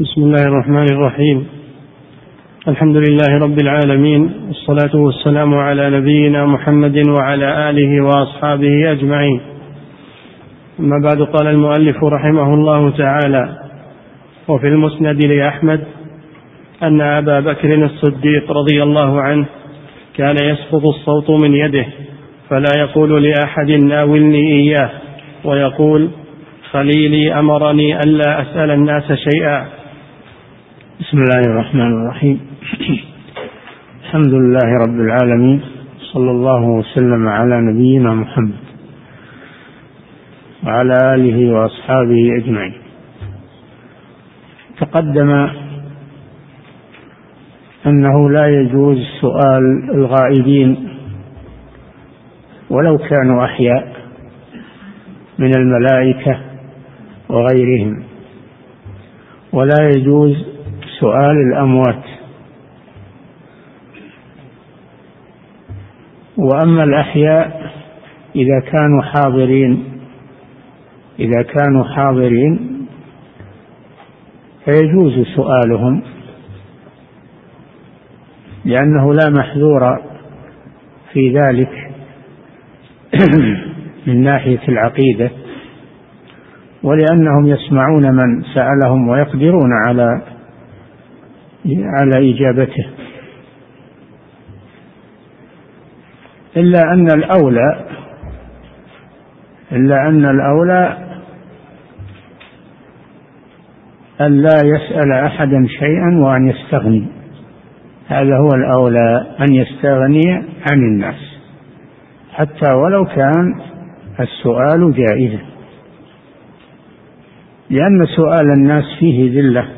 بسم الله الرحمن الرحيم. الحمد لله رب العالمين والصلاة والسلام على نبينا محمد وعلى آله وأصحابه أجمعين. أما بعد قال المؤلف رحمه الله تعالى وفي المسند لأحمد أن أبا بكر الصديق رضي الله عنه كان يسقط الصوت من يده فلا يقول لأحد ناولني إياه ويقول خليلي أمرني ألا أسأل الناس شيئا. بسم الله الرحمن الرحيم. الحمد لله رب العالمين صلى الله وسلم على نبينا محمد وعلى آله وأصحابه أجمعين. تقدم أنه لا يجوز سؤال الغائبين ولو كانوا أحياء من الملائكة وغيرهم ولا يجوز سؤال الأموات. وأما الأحياء إذا كانوا حاضرين إذا كانوا حاضرين فيجوز سؤالهم لأنه لا محذور في ذلك من ناحية العقيدة ولأنهم يسمعون من سألهم ويقدرون على على إجابته. إلا أن الأولى إلا أن الأولى أن لا يسأل أحدا شيئا وأن يستغني. هذا هو الأولى أن يستغني عن الناس. حتى ولو كان السؤال جائزا. لأن سؤال الناس فيه ذلة.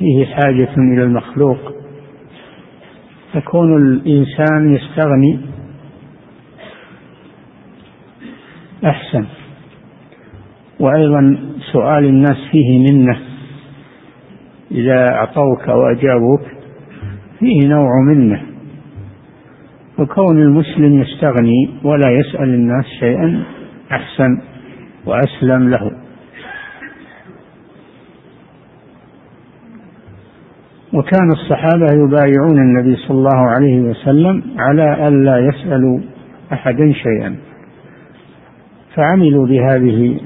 فيه حاجة إلى المخلوق. فكون الإنسان يستغني أحسن. وأيضا سؤال الناس فيه منة. إذا أعطوك وأجابوك فيه نوع منة. وكون المسلم يستغني ولا يسأل الناس شيئا أحسن وأسلم له. وكان الصحابة يبايعون النبي صلى الله عليه وسلم على ألا يسألوا أحدا شيئا. فعملوا بهذه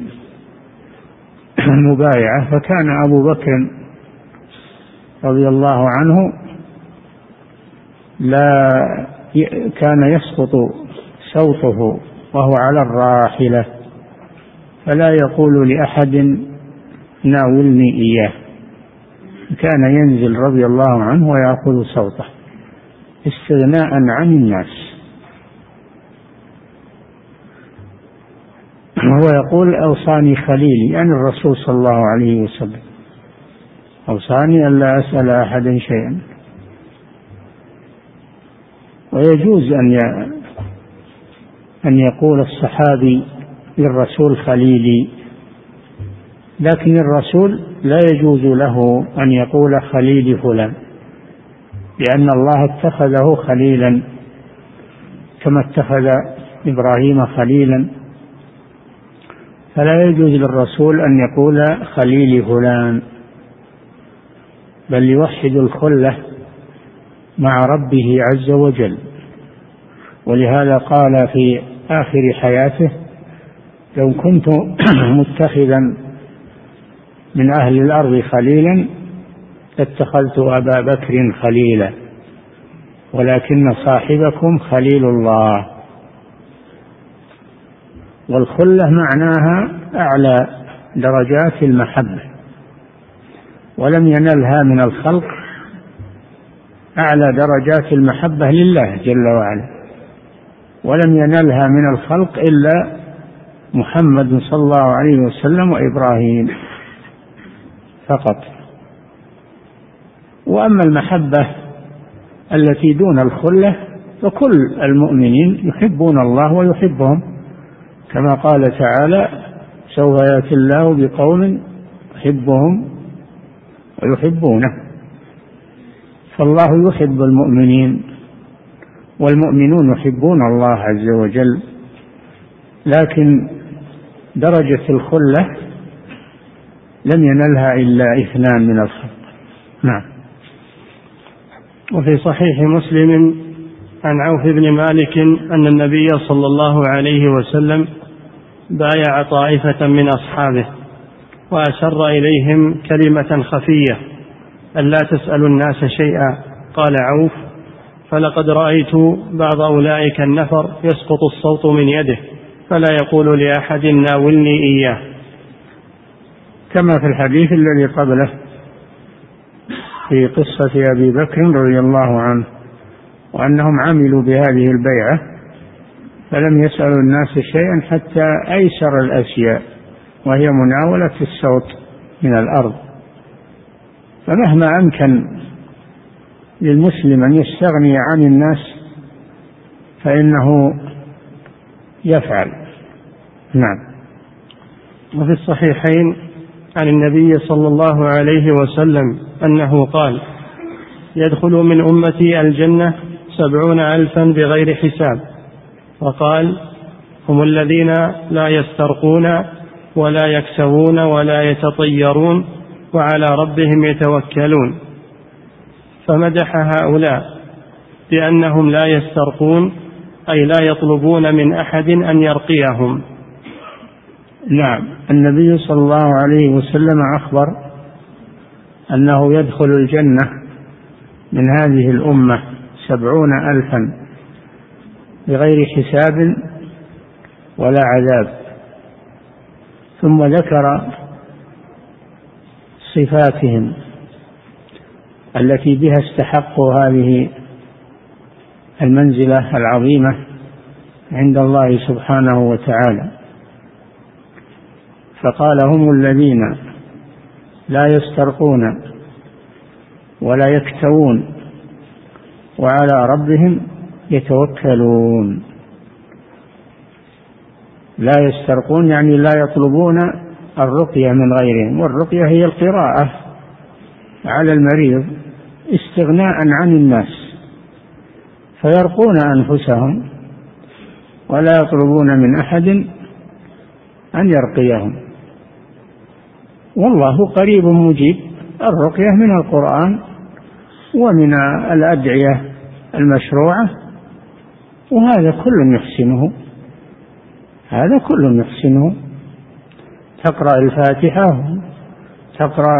المبايعة. فكان أبو بكر رضي الله عنه لا كان يسقط صوته وهو على الراحلة فلا يقول لأحد ناولني إياه. كان ينزل رضي الله عنه ويأخذ صوته استغناء عن الناس. وهو يقول أوصاني خليلي يعني الرسول صلى الله عليه وسلم. أوصاني ألا أسأل أحدا شيئا. ويجوز أن أن يقول الصحابي للرسول خليلي لكن الرسول لا يجوز له أن يقول خليل فلان لأن الله اتخذه خليلا كما اتخذ إبراهيم خليلا. فلا يجوز للرسول أن يقول خليل فلان بل يوحد الخلة مع ربه عز وجل. ولهذا قال في آخر حياته لو كنت متخذا من أهل الأرض خليلا لاتخذت أبا بكر خليلا ولكن صاحبكم خليل الله. والخلة معناها أعلى درجات المحبة ولم ينلها من الخلق أعلى درجات المحبة لله جل وعلا ولم ينلها من الخلق إلا محمد صلى الله عليه وسلم وإبراهيم. فقط. وأما المحبة التي دون الخلة فكل المؤمنين يحبون الله ويحبهم. كما قال تعالى سوف يأتي الله بقوم يحبهم ويحبونه. فالله يحب المؤمنين والمؤمنون يحبون الله عز وجل. لكن درجة الخلة لم ينلها إلا إثنان من الخلق نعم. وفي صحيح مسلم عن عوف بن مالك أن النبي صلى الله عليه وسلم بايع طائفة من أصحابه وأسر إليهم كلمة خفية ألا تسألوا الناس شيئا. قال عوف فلقد رأيت بعض أولئك النفر يسقط الصوت من يده فلا يقول لأحد ناولني إياه. كما في الحديث الذي قبله في قصة أبي بكر رضي الله عنه وأنهم عملوا بهذه البيعة فلم يسألوا الناس شيئا حتى أيسر الأشياء وهي مناولة الصوت من الأرض. فمهما أمكن للمسلم أن يستغني عن الناس فإنه يفعل. نعم. وفي الصحيحين عن النبي صلى الله عليه وسلم أنه قال يدخل من أمتي الجنة سبعون ألفا بغير حساب. وقال هم الذين لا يسترقون ولا يكسوون ولا يتطيرون وعلى ربهم يتوكلون. فمدح هؤلاء بأنهم لا يسترقون أي لا يطلبون من أحد أن يرقيهم. نعم. النبي صلى الله عليه وسلم أخبر أنه يدخل الجنة من هذه الأمة سبعون ألفا بغير حساب ولا عذاب. ثم ذكر صفاتهم التي بها استحقوا هذه المنزلة العظيمة عند الله سبحانه وتعالى. فقال هم الذين لا يسترقون ولا يكتوون وعلى ربهم يتوكلون. لا يسترقون يعني لا يطلبون الرقية من غيرهم والرقية هي القراءة على المريض استغناء عن الناس فيرقون أنفسهم ولا يطلبون من أحد أن يرقيهم. والله قريب مجيب. الرقية من القرآن ومن الأدعية المشروعة وهذا كل يحسنه. هذا كل يحسنه. تقرأ الفاتحة تقرأ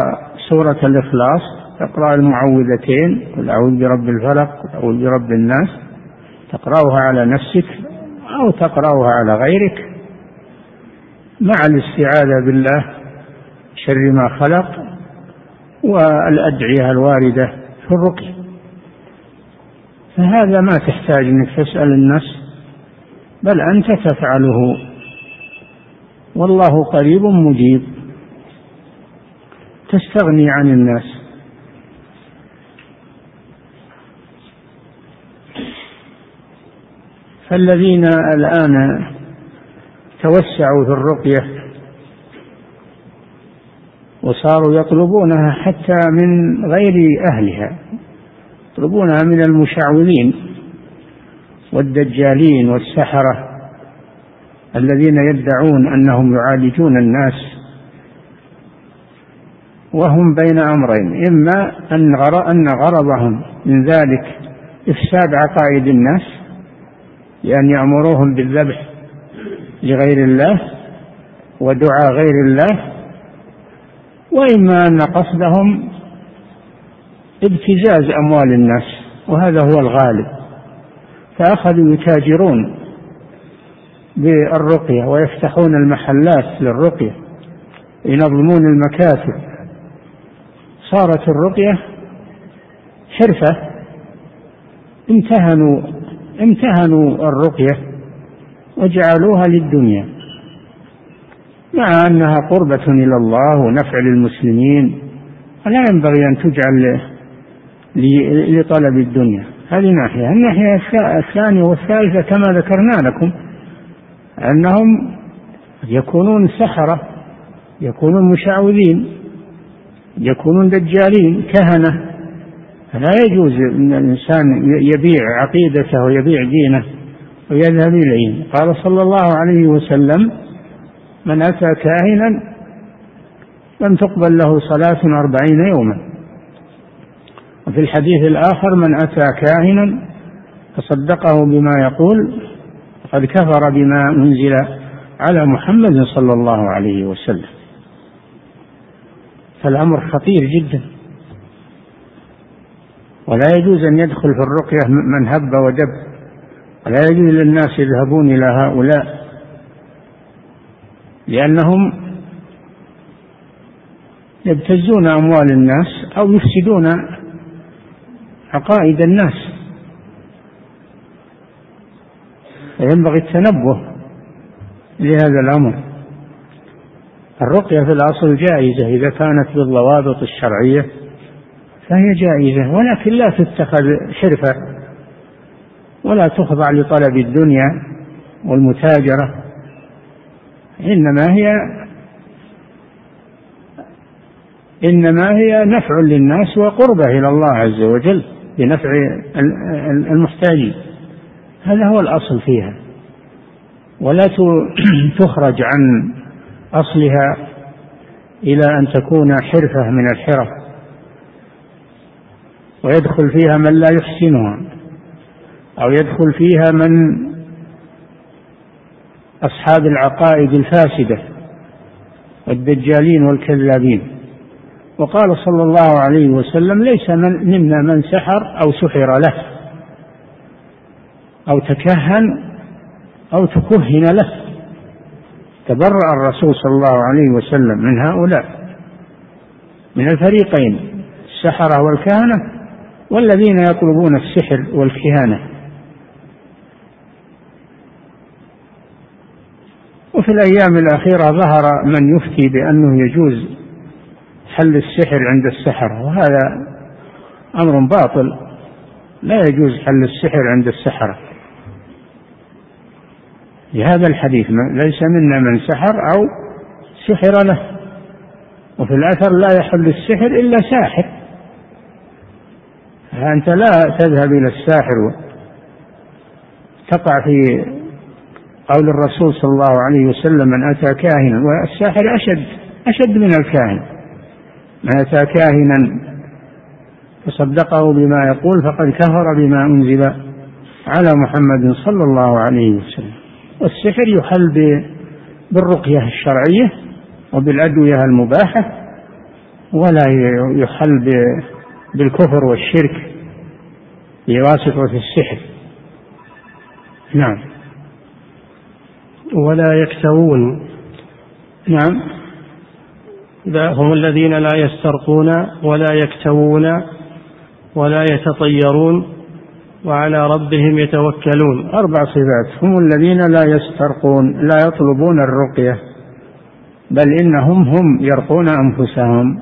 سورة الإخلاص تقرأ المعوذتين قل أعوذ برب الفلق قل أعوذ برب الناس. تقرأها على نفسك أو تقرأها على غيرك. مع الاستعاذة بالله شر ما خلق والأدعية الواردة في الرقية فهذا ما تحتاج إنك تسأل الناس بل أنت تفعله. والله قريب مجيب. تستغني عن الناس. فالذين الآن توسعوا في الرقية وصاروا يطلبونها حتى من غير أهلها. يطلبونها من المشعوذين والدجالين والسحرة الذين يدعون أنهم يعالجون الناس. وهم بين أمرين إما أن أن غرضهم من ذلك إفساد عقائد الناس بأن يأمروهم بالذبح لغير الله ودعاء غير الله وإما أن قصدهم ابتزاز أموال الناس وهذا هو الغالب. فأخذوا يتاجرون بالرقية ويفتحون المحلات للرقية ينظمون المكاتب. صارت الرقية حرفة امتهنوا امتهنوا الرقية وجعلوها للدنيا. مع أنها قربة إلى الله ونفع للمسلمين ولا ينبغي أن تجعل لطلب الدنيا. هذه ناحية. الناحية الثانية والثالثة كما ذكرنا لكم أنهم يكونون سحرة يكونون مشعوذين يكونون دجالين كهنة. لا يجوز أن الإنسان يبيع عقيدته ويبيع دينه ويذهب إليه. قال صلى الله عليه وسلم من أتى كاهنا لم تقبل له صلاة أربعين يوما. وفي الحديث الآخر من أتى كاهنا فصدقه بما يقول فقد كفر بما أنزل على محمد صلى الله عليه وسلم. فالأمر خطير جدا. ولا يجوز أن يدخل في الرقية من هب ودب ولا يجوز للناس يذهبون إلى هؤلاء. لأنهم يبتزون أموال الناس أو يفسدون عقائد الناس. فينبغي التنبه لهذا الأمر. الرقية في الأصل جائزة إذا كانت بالضوابط الشرعية فهي جائزة ولكن لا تتخذ حرفة ولا تخضع لطلب الدنيا والمتاجرة. إنما هي إنما هي نفع للناس وقربة إلى الله عز وجل بنفع المحتاجين. هذا هو الأصل فيها. ولا تخرج عن أصلها إلى أن تكون حرفة من الحرف ويدخل فيها من لا يحسنها أو يدخل فيها من أصحاب العقائد الفاسدة والدجالين والكذابين. وقال صلى الله عليه وسلم ليس من منا من سحر أو سحر له أو تكهن أو تكهن له. تبرأ الرسول صلى الله عليه وسلم من هؤلاء من الفريقين السحرة والكهنة والذين يطلبون السحر والكهانة. وفي الأيام الأخيرة ظهر من يفتي بأنه يجوز حل السحر عند السحرة وهذا أمر باطل. لا يجوز حل السحر عند السحرة لهذا الحديث ليس منا من سحر أو سحر له. وفي الأثر لا يحل السحر إلا ساحر. فأنت لا تذهب إلى الساحر تقع في قول الرسول صلى الله عليه وسلم من أتى كاهنا. والساحر أشد أشد من الكاهن. من أتى كاهنا فصدقه بما يقول فقد كفر بما أنزل على محمد صلى الله عليه وسلم. والسحر يحل بالرقية الشرعية وبالأدوية المباحة ولا يحل بالكفر والشرك بواسطة السحر. نعم. ولا يكتوون. نعم. هم الذين لا يسترقون ولا يكتوون ولا يتطيرون وعلى ربهم يتوكلون. أربع صفات. هم الذين لا يسترقون لا يطلبون الرقية بل إنهم هم يرقون أنفسهم.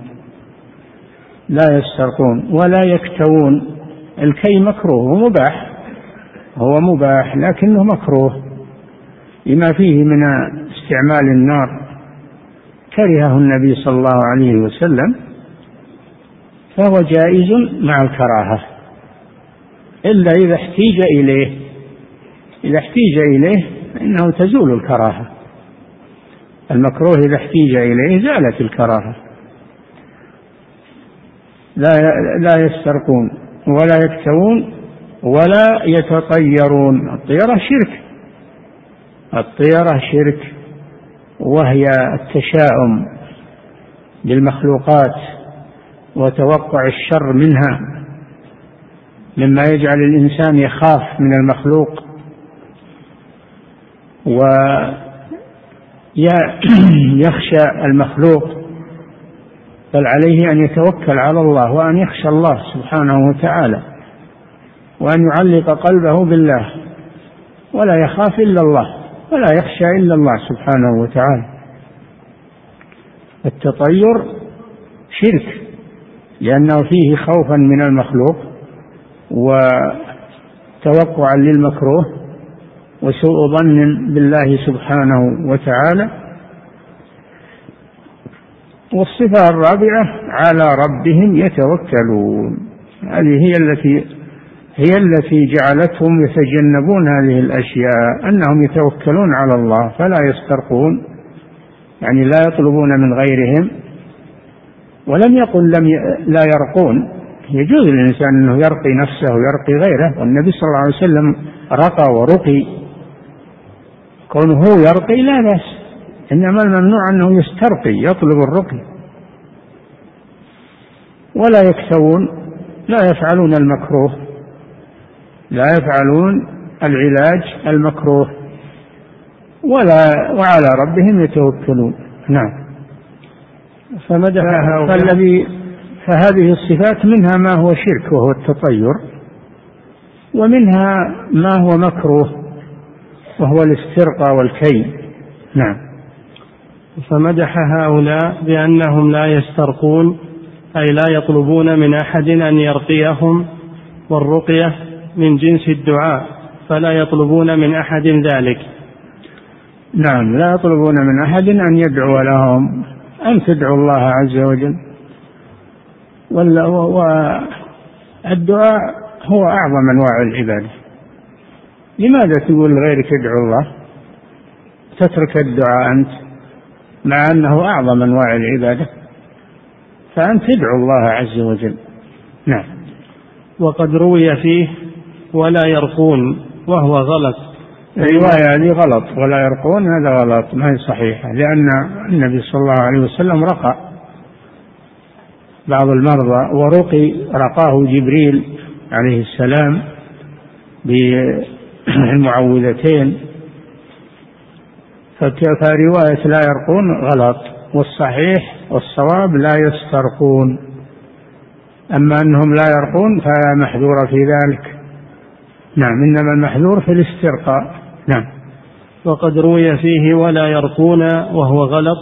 لا يسترقون ولا يكتوون. الكي مكروه ومباح هو مباح لكنه مكروه. لما فيه من استعمال النار كرهه النبي صلى الله عليه وسلم فهو جائز مع الكراهة. إلا إذا احتيج إليه إذا احتيج إليه فإنه تزول الكراهة. المكروه إذا احتيج إليه زالت الكراهة. لا لا يسترقون ولا يكتوون ولا يتطيرون. الطيرة شرك. الطيرة شرك وهي التشاؤم بالمخلوقات وتوقع الشر منها مما يجعل الإنسان يخاف من المخلوق. ويخشى المخلوق بل عليه أن يتوكل على الله وأن يخشى الله سبحانه وتعالى وأن يعلق قلبه بالله ولا يخاف إلا الله. ولا يخشى إلا الله سبحانه وتعالى. التطير شرك لأنه فيه خوفا من المخلوق وتوقعا للمكروه وسوء ظن بالله سبحانه وتعالى. والصفة الرابعة على ربهم يتوكلون. هذه هي التي هي التي جعلتهم يتجنبون هذه الأشياء أنهم يتوكلون على الله فلا يسترقون يعني لا يطلبون من غيرهم ولم يقل لم ي... لا يرقون. يجوز للإنسان أنه يرقي نفسه ويرقي غيره. والنبي صلى الله عليه وسلم رقى ورقي. كونه هو يرقي لا بأس إنما الممنوع أنه يسترقي يطلب الرقي. ولا يكتوون لا يفعلون المكروه. لا يفعلون العلاج المكروه ولا وعلى ربهم يتوكلون. نعم. فمدح فالذي فهذه الصفات منها ما هو شرك وهو التطير ومنها ما هو مكروه وهو الاسترقاء والكي. نعم. فمدح هؤلاء بأنهم لا يسترقون أي لا يطلبون من أحد أن يرقيهم والرقية من جنس الدعاء فلا يطلبون من أحد ذلك. نعم لا يطلبون من أحد أن يدعو لهم أن تدعو الله عز وجل. والدعاء هو أعظم أنواع العبادة. لماذا تقول غيرك ادعو الله؟ تترك الدعاء أنت مع أنه أعظم أنواع العبادة. فأنت تدعو الله عز وجل. نعم. وقد روي فيه ولا يرقون وهو غلط. الرواية هذه غلط. ولا يرقون هذا غلط. ما هي صحيحة. لأن النبي صلى الله عليه وسلم رقى بعض المرضى ورقي رقاه جبريل عليه السلام بالمعوذتين. فرواية لا يرقون غلط. والصحيح والصواب لا يسترقون. أما أنهم لا يرقون فلا محذور في ذلك. نعم إنما المحذور في الاسترقاء. نعم. وقد روي فيه ولا يرقون وهو غلط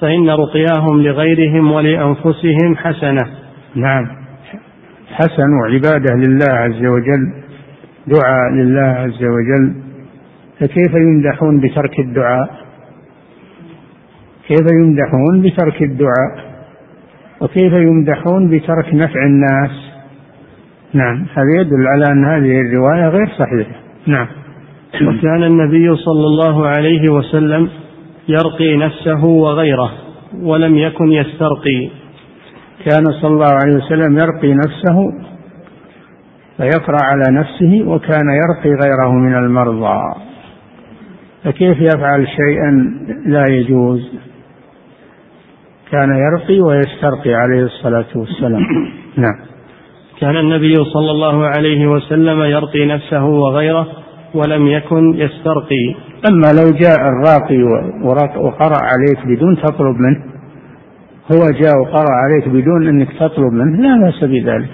فإن رقياهم لغيرهم ولأنفسهم حسنة. نعم. حسن وعبادة لله عز وجل دعاء لله عز وجل. فكيف يمدحون بترك الدعاء؟ كيف يمدحون بترك الدعاء؟ وكيف يمدحون بترك نفع الناس؟ نعم. هذا يدل على أن هذه الرواية غير صحيحة. نعم. وكان النبي صلى الله عليه وسلم يرقي نفسه وغيره ولم يكن يسترقي. كان صلى الله عليه وسلم يرقي نفسه فيقرا على نفسه وكان يرقي غيره من المرضى. فكيف يفعل شيئا لا يجوز؟ كان يرقي ويسترقي عليه الصلاة والسلام. نعم. كان النبي صلى الله عليه وسلم يرقي نفسه وغيره ولم يكن يسترقي. أما لو جاء الراقي وقرأ عليك بدون تطلب منه هو جاء وقرأ عليك بدون أنك تطلب منه لا بأس بذلك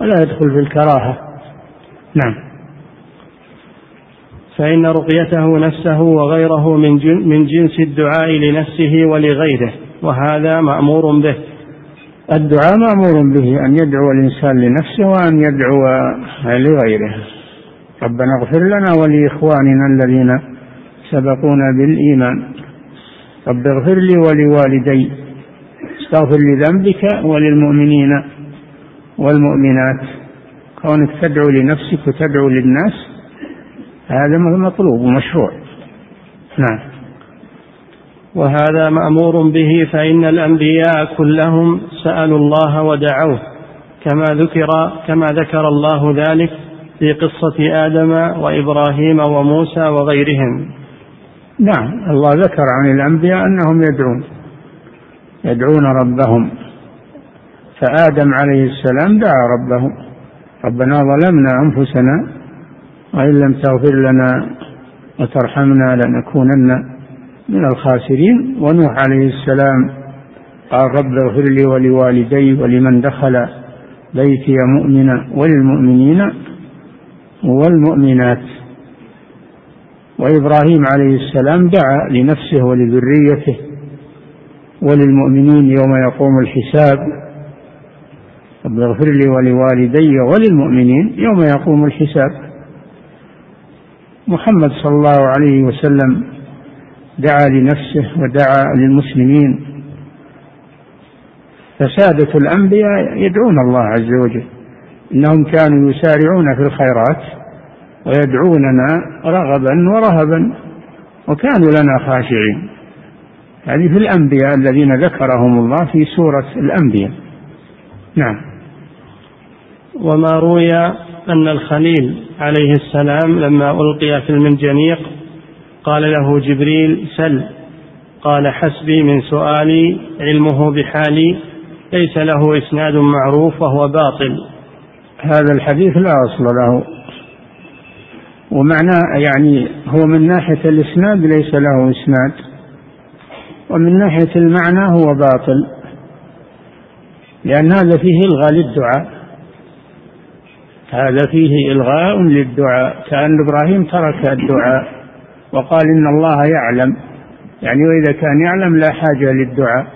ولا يدخل في الكراهة. نعم. فإن رقيته نفسه وغيره من من جنس الدعاء لنفسه ولغيره وهذا مأمور به. الدعاء مأمور به أن يدعو الإنسان لنفسه وأن يدعو لغيره. ربنا اغفر لنا ولإخواننا الذين سبقونا بالإيمان. رب اغفر لي ولوالدي. استغفر لذنبك وللمؤمنين والمؤمنات. كونك تدعو لنفسك وتدعو للناس هذا مطلوب ومشروع. نعم. وهذا مأمور به فإن الأنبياء كلهم سألوا الله ودعوه. كما ذكر كما ذكر الله ذلك في قصة آدم وإبراهيم وموسى وغيرهم. نعم الله ذكر عن الأنبياء أنهم يدعون يدعون ربهم. فآدم عليه السلام دعا ربه. ربنا ظلمنا أنفسنا وإن لم تغفر لنا وترحمنا لنكونن من الخاسرين. ونوح عليه السلام قال رب اغفر لي ولوالدي ولمن دخل بيتي مؤمنا وللمؤمنين والمؤمنات. وإبراهيم عليه السلام دعا لنفسه ولذريته وللمؤمنين يوم يقوم الحساب. رب اغفر لي ولوالدي وللمؤمنين يوم يقوم الحساب. محمد صلى الله عليه وسلم دعا لنفسه ودعا للمسلمين. فسادة الأنبياء يدعون الله عز وجل. إنهم كانوا يسارعون في الخيرات ويدعوننا رغبا ورهبا وكانوا لنا خاشعين. هذه في الأنبياء الذين ذكرهم الله في سورة الأنبياء. نعم. وما روي أن الخليل عليه السلام لما ألقي في المنجنيق قال له جبريل سل. قال حسبي من سؤالي علمه بحالي ليس له إسناد معروف وهو باطل. هذا الحديث لا أصل له. ومعناه يعني هو من ناحية الإسناد ليس له إسناد. ومن ناحية المعنى هو باطل. لأن هذا فيه إلغاء للدعاء. هذا فيه إلغاء للدعاء. كأن إبراهيم ترك الدعاء. وقال إن الله يعلم. يعني وإذا كان يعلم لا حاجة للدعاء.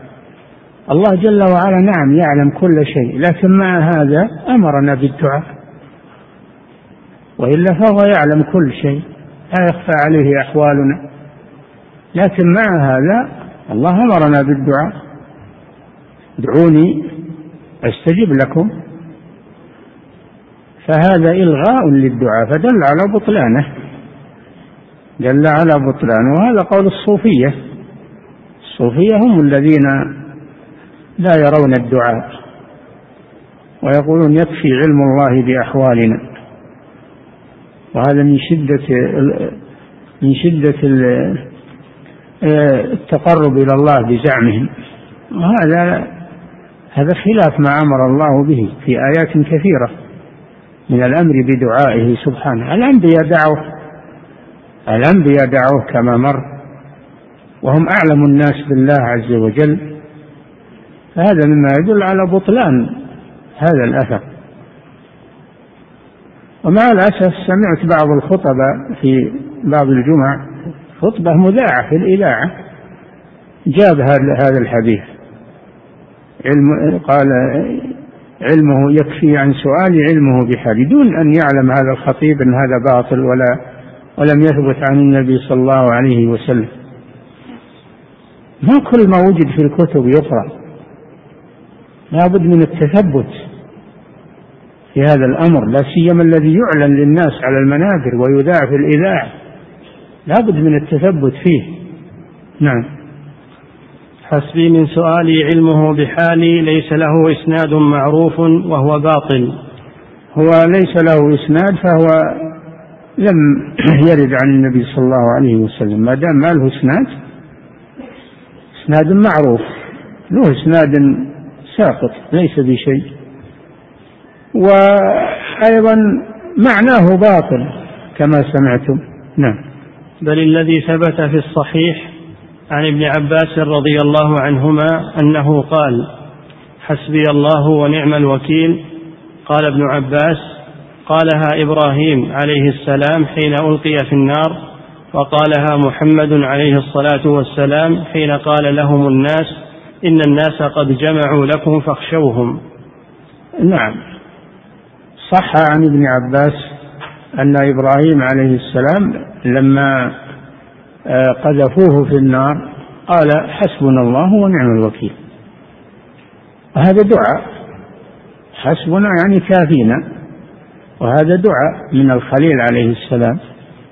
الله جل وعلا نعم يعلم كل شيء لكن مع هذا أمرنا بالدعاء. وإلا فهو يعلم كل شيء لا يخفى عليه أحوالنا. لكن مع هذا الله أمرنا بالدعاء. ادعوني أستجب لكم. فهذا إلغاء للدعاء فدل على بطلانه. دل على بطلانه. وهذا قول الصوفية. الصوفية هم الذين لا يرون الدعاء ويقولون يكفي علم الله بأحوالنا. وهذا من شدة من شدة التقرب إلى الله بزعمهم. وهذا هذا خلاف ما أمر الله به في آيات كثيرة من الأمر بدعائه سبحانه. الأنبياء دعوه الأنبياء دعوه كما مر وهم أعلم الناس بالله عز وجل فهذا مما يدل على بطلان هذا الأثر. ومع الأسف سمعت بعض الخطباء في بعض الجمع خطبة مذاعة في الإذاعة جاب هذا الحديث. علم قال علمه يكفي عن سؤال علمه بحال دون أن يعلم هذا الخطيب أن هذا باطل ولا ولم يثبت عن النبي صلى الله عليه وسلم. ما كل ما وجد في الكتب يقرأ. لابد من التثبت في هذا الأمر لا سيما الذي يعلن للناس على المنابر ويذاع في الإذاعة. لابد من التثبت فيه. نعم. حسبي من سؤالي علمه بحالي ليس له إسناد معروف وهو باطل. هو ليس له إسناد فهو لم يرد عن النبي صلى الله عليه وسلم. ما دام ما له إسناد إسناد معروف. له إسناد ساقط ليس بشيء. وأيضا معناه باطل كما سمعتم. نعم. بل الذي ثبت في الصحيح عن ابن عباس رضي الله عنهما أنه قال حسبي الله ونعم الوكيل. قال ابن عباس قالها إبراهيم عليه السلام حين ألقي في النار وقالها محمد عليه الصلاة والسلام حين قال لهم الناس إن الناس قد جمعوا لكم فاخشوهم. نعم. صح عن ابن عباس أن إبراهيم عليه السلام لما آه، قذفوه في النار قال حسبنا الله ونعم الوكيل. وهذا دعاء. حسبنا يعني كافينا. وهذا دعاء من الخليل عليه السلام.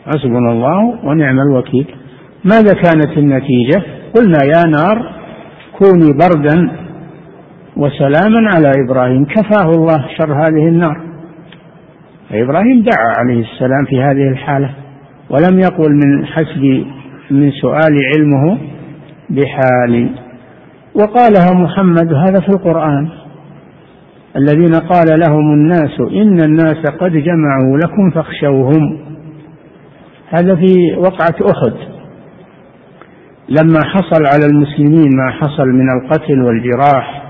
حسبنا الله ونعم الوكيل. ماذا كانت النتيجة؟ قلنا يا نار كوني بردا وسلاما على إبراهيم كفاه الله شر هذه النار. إبراهيم دعا عليه السلام في هذه الحالة ولم يقل من حسب من سؤال علمه بحالي وقالها محمد هذا في القرآن. الذين قال لهم الناس إن الناس قد جمعوا لكم فاخشوهم. هذا في وقعة أحد. لما حصل على المسلمين ما حصل من القتل والجراح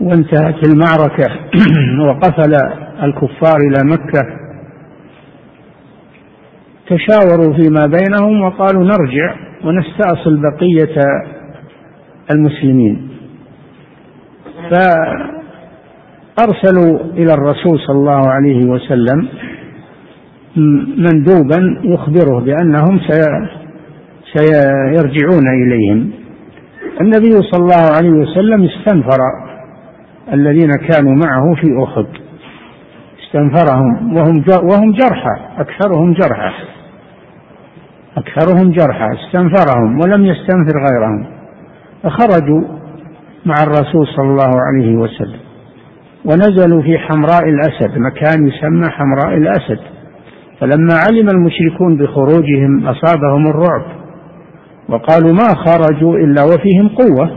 وانتهت المعركة وقفل الكفار إلى مكة تشاوروا فيما بينهم وقالوا نرجع ونستأصل بقية المسلمين. فأرسلوا إلى الرسول صلى الله عليه وسلم مندوبا يخبره بأنهم سيرجعون إليهم. النبي صلى الله عليه وسلم استنفر الذين كانوا معه في أحد. استنفرهم وهم وهم جرحى أكثرهم جرحى. أكثرهم جرحى. استنفرهم ولم يستنفر غيرهم. فخرجوا مع الرسول صلى الله عليه وسلم. ونزلوا في حمراء الأسد مكان يسمى حمراء الأسد. فلما علم المشركون بخروجهم أصابهم الرعب وقالوا ما خرجوا إلا وفيهم قوة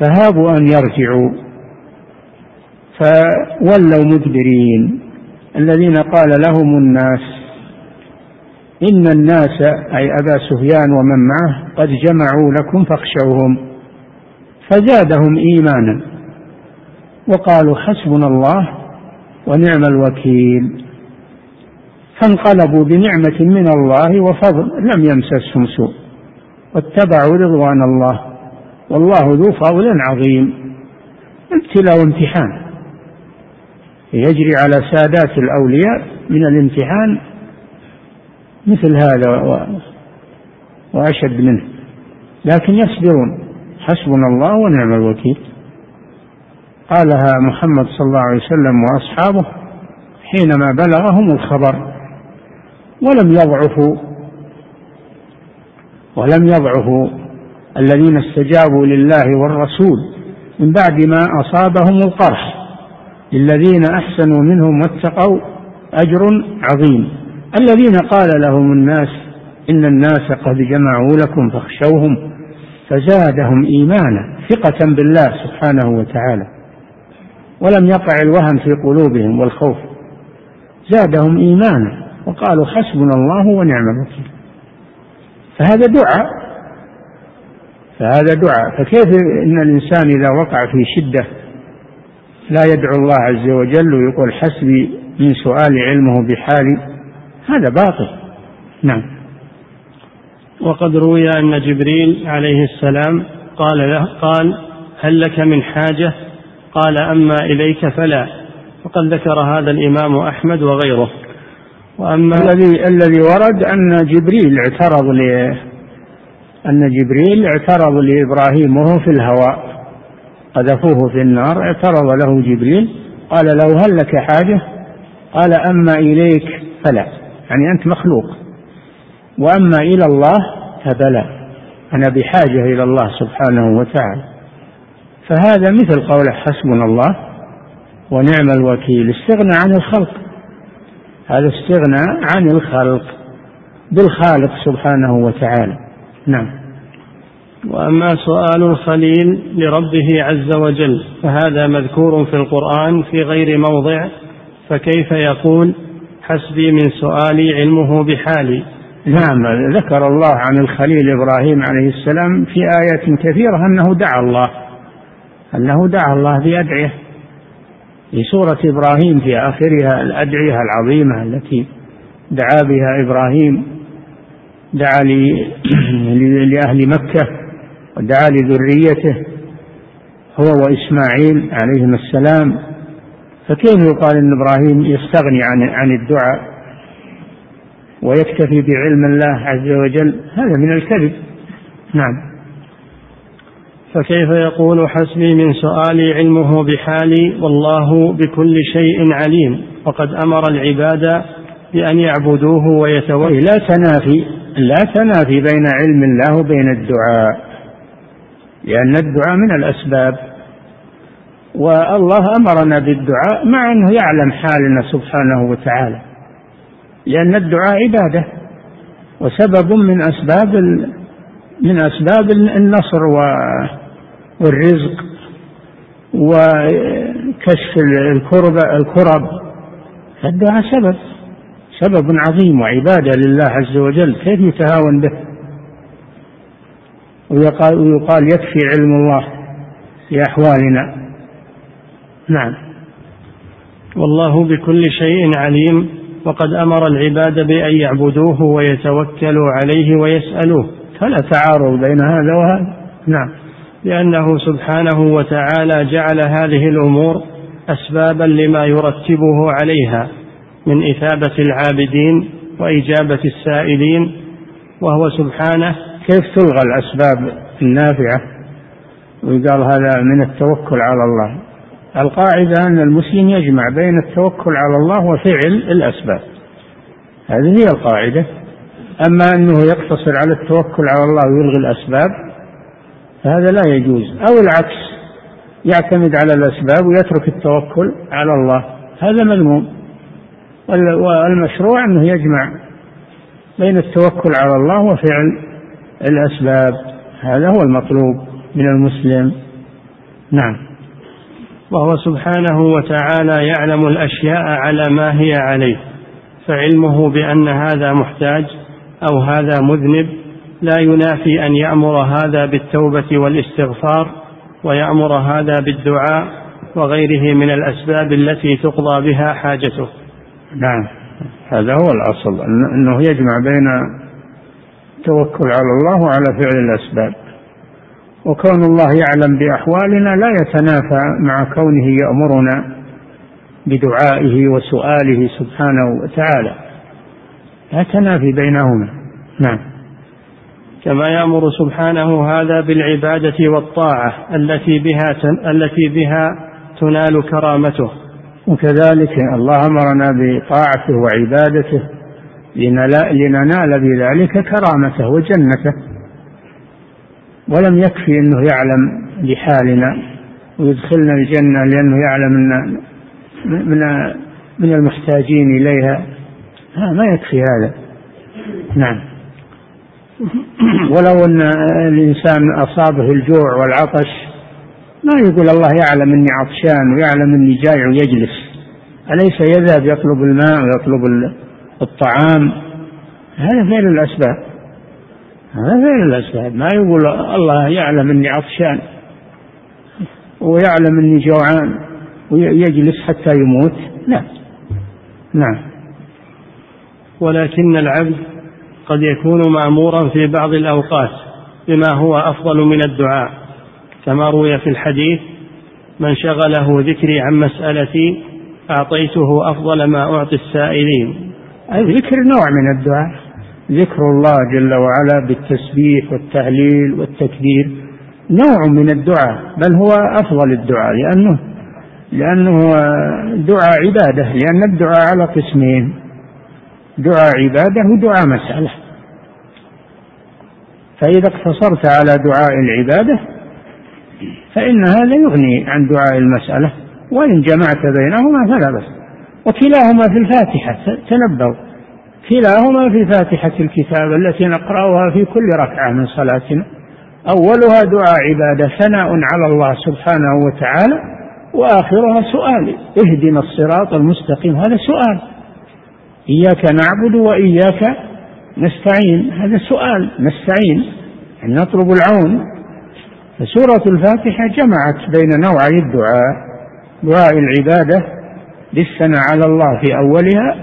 فهابوا أن يرجعوا. فولوا مدبرين. الذين قال لهم الناس إن الناس أي أبا سفيان ومن معه قد جمعوا لكم فاخشوهم فزادهم إيمانا. وقالوا حسبنا الله ونعم الوكيل. فانقلبوا بنعمة من الله وفضل لم يمسسهم سوء واتبعوا رضوان الله. والله ذو فضل عظيم. ابتلاء وامتحان. يجري على سادات الأولياء من الامتحان مثل هذا وأشد منه. لكن يصبرون. حسبنا الله ونعم الوكيل. قالها محمد صلى الله عليه وسلم وأصحابه حينما بلغهم الخبر ولم يضعفوا ولم يضعفوا الذين استجابوا لله والرسول من بعد ما أصابهم القرح للذين أحسنوا منهم واتقوا أجر عظيم. الذين قال لهم الناس إن الناس قد جمعوا لكم فاخشوهم فزادهم إيمانا ثقة بالله سبحانه وتعالى. ولم يقع الوهن في قلوبهم والخوف. زادهم إيمانا وقالوا حسبنا الله ونعم الوكيل. فهذا دعاء. فهذا دعاء. فكيف إن الإنسان إذا وقع في شدة لا يدعو الله عز وجل ويقول حسبي من سؤال علمه بحالي؟ هذا باطل. نعم. وقد روي أن جبريل عليه السلام قال له قال هل لك من حاجة؟ قال أما إليك فلا وقد ذكر هذا الإمام أحمد وغيره. وأما الذي الذي ورد أن جبريل اعترض ل أن جبريل اعترض لابراهيم وهو في الهواء قذفوه في النار اعترض له جبريل قال له هل لك حاجة؟ قال أما إليك فلا. يعني أنت مخلوق. وأما إلى الله فبلى. أنا بحاجة إلى الله سبحانه وتعالى. فهذا مثل قول حسبنا الله ونعم الوكيل استغنى عن الخلق. هذا استغنى عن الخلق بالخالق سبحانه وتعالى. نعم. وأما سؤال الخليل لربه عز وجل فهذا مذكور في القرآن في غير موضع؟ فكيف يقول حسبي من سؤالي علمه بحالي؟ نعم ذكر الله عن الخليل إبراهيم عليه السلام في آيات كثيرة أنه دعا الله. أنه دعا الله بادعيه في سورة إبراهيم في آخرها الأدعية العظيمة التي دعا بها إبراهيم دعا لأهل مكة ودعا لذريته هو وإسماعيل عليهما السلام. فكيف يقال أن إبراهيم يستغني عن عن الدعاء ويكتفي بعلم الله عز وجل؟ هذا من الكذب. نعم. فكيف يقول حسبي من سؤالي علمه بحالي والله بكل شيء عليم وقد أمر العباد بأن يعبدوه ويتوكلوا. لا تنافي لا تنافي بين علم الله وبين الدعاء لأن الدعاء من الأسباب. والله أمرنا بالدعاء مع أنه يعلم حالنا سبحانه وتعالى لأن الدعاء عبادة. وسبب من أسباب من أسباب النصر والرزق وكشف الكرب الكرب. فالدعاء سبب سبب عظيم وعبادة لله عز وجل. كيف يتهاون به؟ ويقال, ويقال يكفي علم الله في أحوالنا نعم. والله بكل شيء عليم. وقد أمر العباد بأن يعبدوه ويتوكلوا عليه ويسألوه. فلا تعارض بين هذا وهذا. نعم. لأنه سبحانه وتعالى جعل هذه الأمور أسبابا لما يرتبه عليها من إثابة العابدين وإجابة السائلين وهو سبحانه كيف تلغى الأسباب النافعة؟ ويقال هذا من التوكل على الله. القاعدة أن المسلم يجمع بين التوكل على الله وفعل الأسباب. هذه هي القاعدة. أما أنه يقتصر على التوكل على الله ويلغي الأسباب فهذا لا يجوز. أو العكس يعتمد على الأسباب ويترك التوكل على الله. هذا مذموم. والمشروع أنه يجمع بين التوكل على الله وفعل الأسباب. هذا هو المطلوب من المسلم. نعم. وهو سبحانه وتعالى يعلم الأشياء على ما هي عليه فعلمه بأن هذا محتاج أو هذا مذنب لا ينافي أن يأمر هذا بالتوبة والإستغفار ويأمر هذا بالدعاء وغيره من الأسباب التي تقضى بها حاجته. نعم. هذا هو الأصل أنه يجمع بين التوكل على الله وعلى فعل الأسباب. وكون الله يعلم بأحوالنا لا يتنافى مع كونه يأمرنا بدعائه وسؤاله سبحانه وتعالى. لا تنافي بينهما. نعم. كما يأمر سبحانه هذا بالعبادة والطاعة التي بها التي بها تنال كرامته. وكذلك الله أمرنا بطاعته وعبادته لننال بذلك كرامته وجنته. ولم يكفي إنه يعلم بحالنا ويدخلنا الجنة لأنه يعلم إن من من المحتاجين إليها. ما يكفي هذا. نعم. ولو أن الإنسان أصابه الجوع والعطش ما يقول الله يعلم أني عطشان ويعلم أني جائع ويجلس. أليس يذهب يطلب الماء ويطلب الطعام؟ هذا فعل الأسباب. هذا فعل الأسباب. ما يقول الله يعلم أني عطشان ويعلم أني جوعان ويجلس حتى يموت. لا نعم. ولكن العبد قد يكون مأمورا في بعض الأوقات بما هو أفضل من الدعاء. كما روي في الحديث من شغله ذكري عن مسألتي أعطيته أفضل ما أعطي السائلين. الذكر نوع من الدعاء؟ ذكر الله جل وعلا بالتسبيح والتهليل والتكبير. نوع من الدعاء بل هو أفضل الدعاء لأنه لأنه دعاء عبادة لأن الدعاء على قسمين. دعاء عبادة ودعاء مسألة. فإذا اقتصرت على دعاء العبادة فإن هذا يغني عن دعاء المسألة. وإن جمعت بينهما فلا بس وكلاهما في الفاتحة تنبأوا كلاهما في فاتحة الكتاب التي نقرأها في كل ركعة من صلاتنا. أولها دعاء عبادة ثناء على الله سبحانه وتعالى. وآخرها سؤال اهدنا الصراط المستقيم. هذا سؤال. إياك نعبد وإياك نستعين. هذا سؤال نستعين. يعني نطلب العون. فسورة الفاتحة جمعت بين نوعي الدعاء دعاء العبادة بالثناء على الله في أولها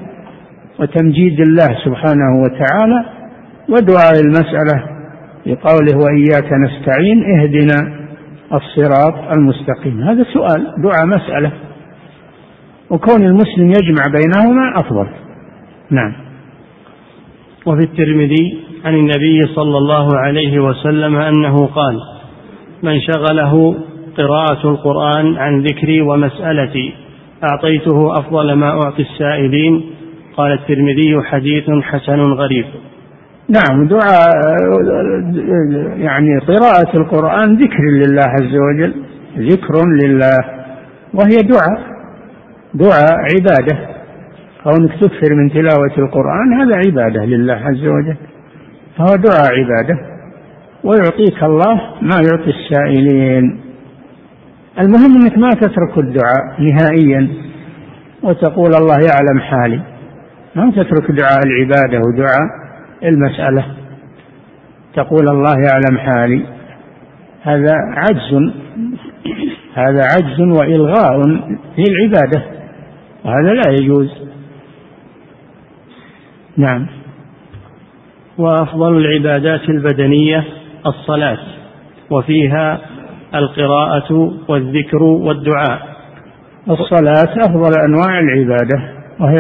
وتمجيد الله سبحانه وتعالى ودعاء المسألة بقوله وإياك نستعين اهدنا الصراط المستقيم. هذا سؤال دعاء مسألة. وكون المسلم يجمع بينهما أفضل. نعم. وفي الترمذي عن النبي صلى الله عليه وسلم أنه قال من شغله قراءة القرآن عن ذكري ومسألتي أعطيته أفضل ما أعطي السائلين. قال الترمذي حديث حسن غريب. نعم دعاء يعني قراءة القرآن ذكر لله عز وجل ذكر لله وهي دعاء دعاء عبادة. كونك تكثر من تلاوة القرآن هذا عبادة لله عز وجل. فهو دعاء عبادة. ويعطيك الله ما يعطي السائلين. المهم إنك ما تترك الدعاء نهائيا. وتقول الله يعلم حالي. ما تترك دعاء العبادة ودعاء المسألة. تقول الله يعلم حالي. هذا عجز. هذا عجز وإلغاء للعباده وهذا لا يجوز. نعم. وأفضل العبادات البدنية الصلاة وفيها القراءة والذكر والدعاء. الصلاة أفضل أنواع العبادة وهي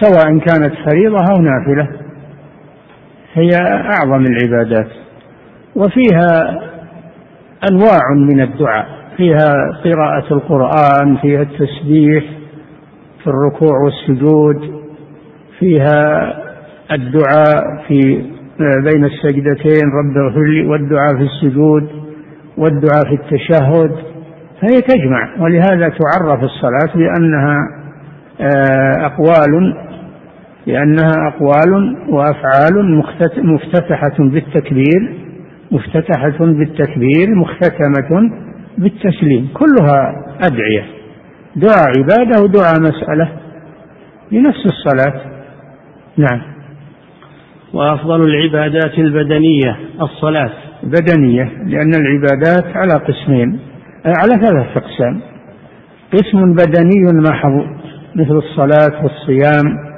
سواء كانت فريضة أو نافلة هي أعظم العبادات. وفيها أنواع من الدعاء فيها قراءة القرآن فيها التسبيح في الركوع والسجود فيها الدعاء في بين السجدتين رب اغفر لي والدعاء في السجود والدعاء في التشهد فهي تجمع. ولهذا تعرف الصلاة بأنها آه، أقوال لأنها أقوال وأفعال مفتتحة بالتكبير مفتتحة بالتكبير مختتمة بالتسليم. كلها أدعية. دعاء عبادة ودعاء مسألة. لنفس الصلاة. نعم. وأفضل العبادات البدنية الصلاة. بدنية لأن العبادات على قسمين على ثلاثة أقسام. قسم بدني محض مثل الصلاة والصيام.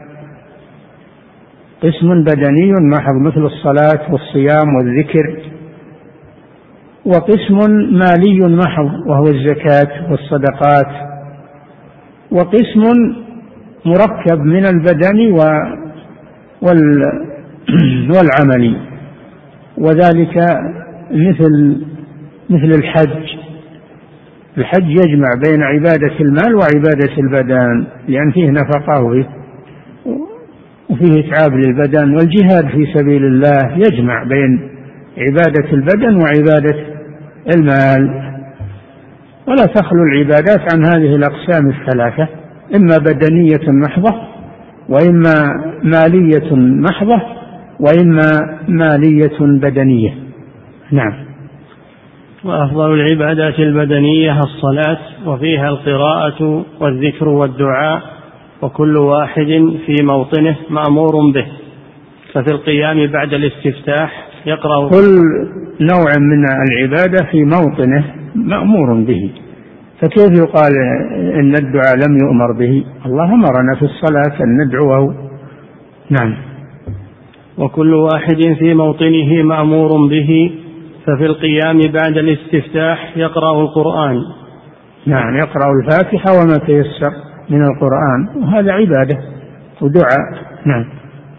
قسم بدني محض مثل الصلاة والصيام والذكر. وقسم مالي محض وهو الزكاة والصدقات. وقسم مركب من البدن و والعمل. وذلك مثل مثل الحج. الحج يجمع بين عبادة المال وعبادة البدن لأن فيه نفقة وفيه وفيه إتعاب للبدن. والجهاد في سبيل الله يجمع بين عبادة البدن وعبادة المال. ولا تخلو العبادات عن هذه الأقسام الثلاثة. إما بدنية محضة وإما مالية محضة وإما مالية بدنية. نعم. وأفضل العبادات البدنية الصلاة وفيها القراءة والذكر والدعاء وكل واحد في موطنه مأمور به. ففي القيام بعد الاستفتاح يقرأ كل نوع من العبادة في موطنه مأمور به. فكيف يقال إن الدعاء لم يؤمر به؟ الله أمرنا في الصلاة أن ندعوه. نعم. وكل واحد في موطنه مأمور به ففي القيام بعد الاستفتاح يقرأ القرآن. نعم يقرأ الفاتحة وما تيسر من القرآن وهذا عبادة ودعاء. نعم.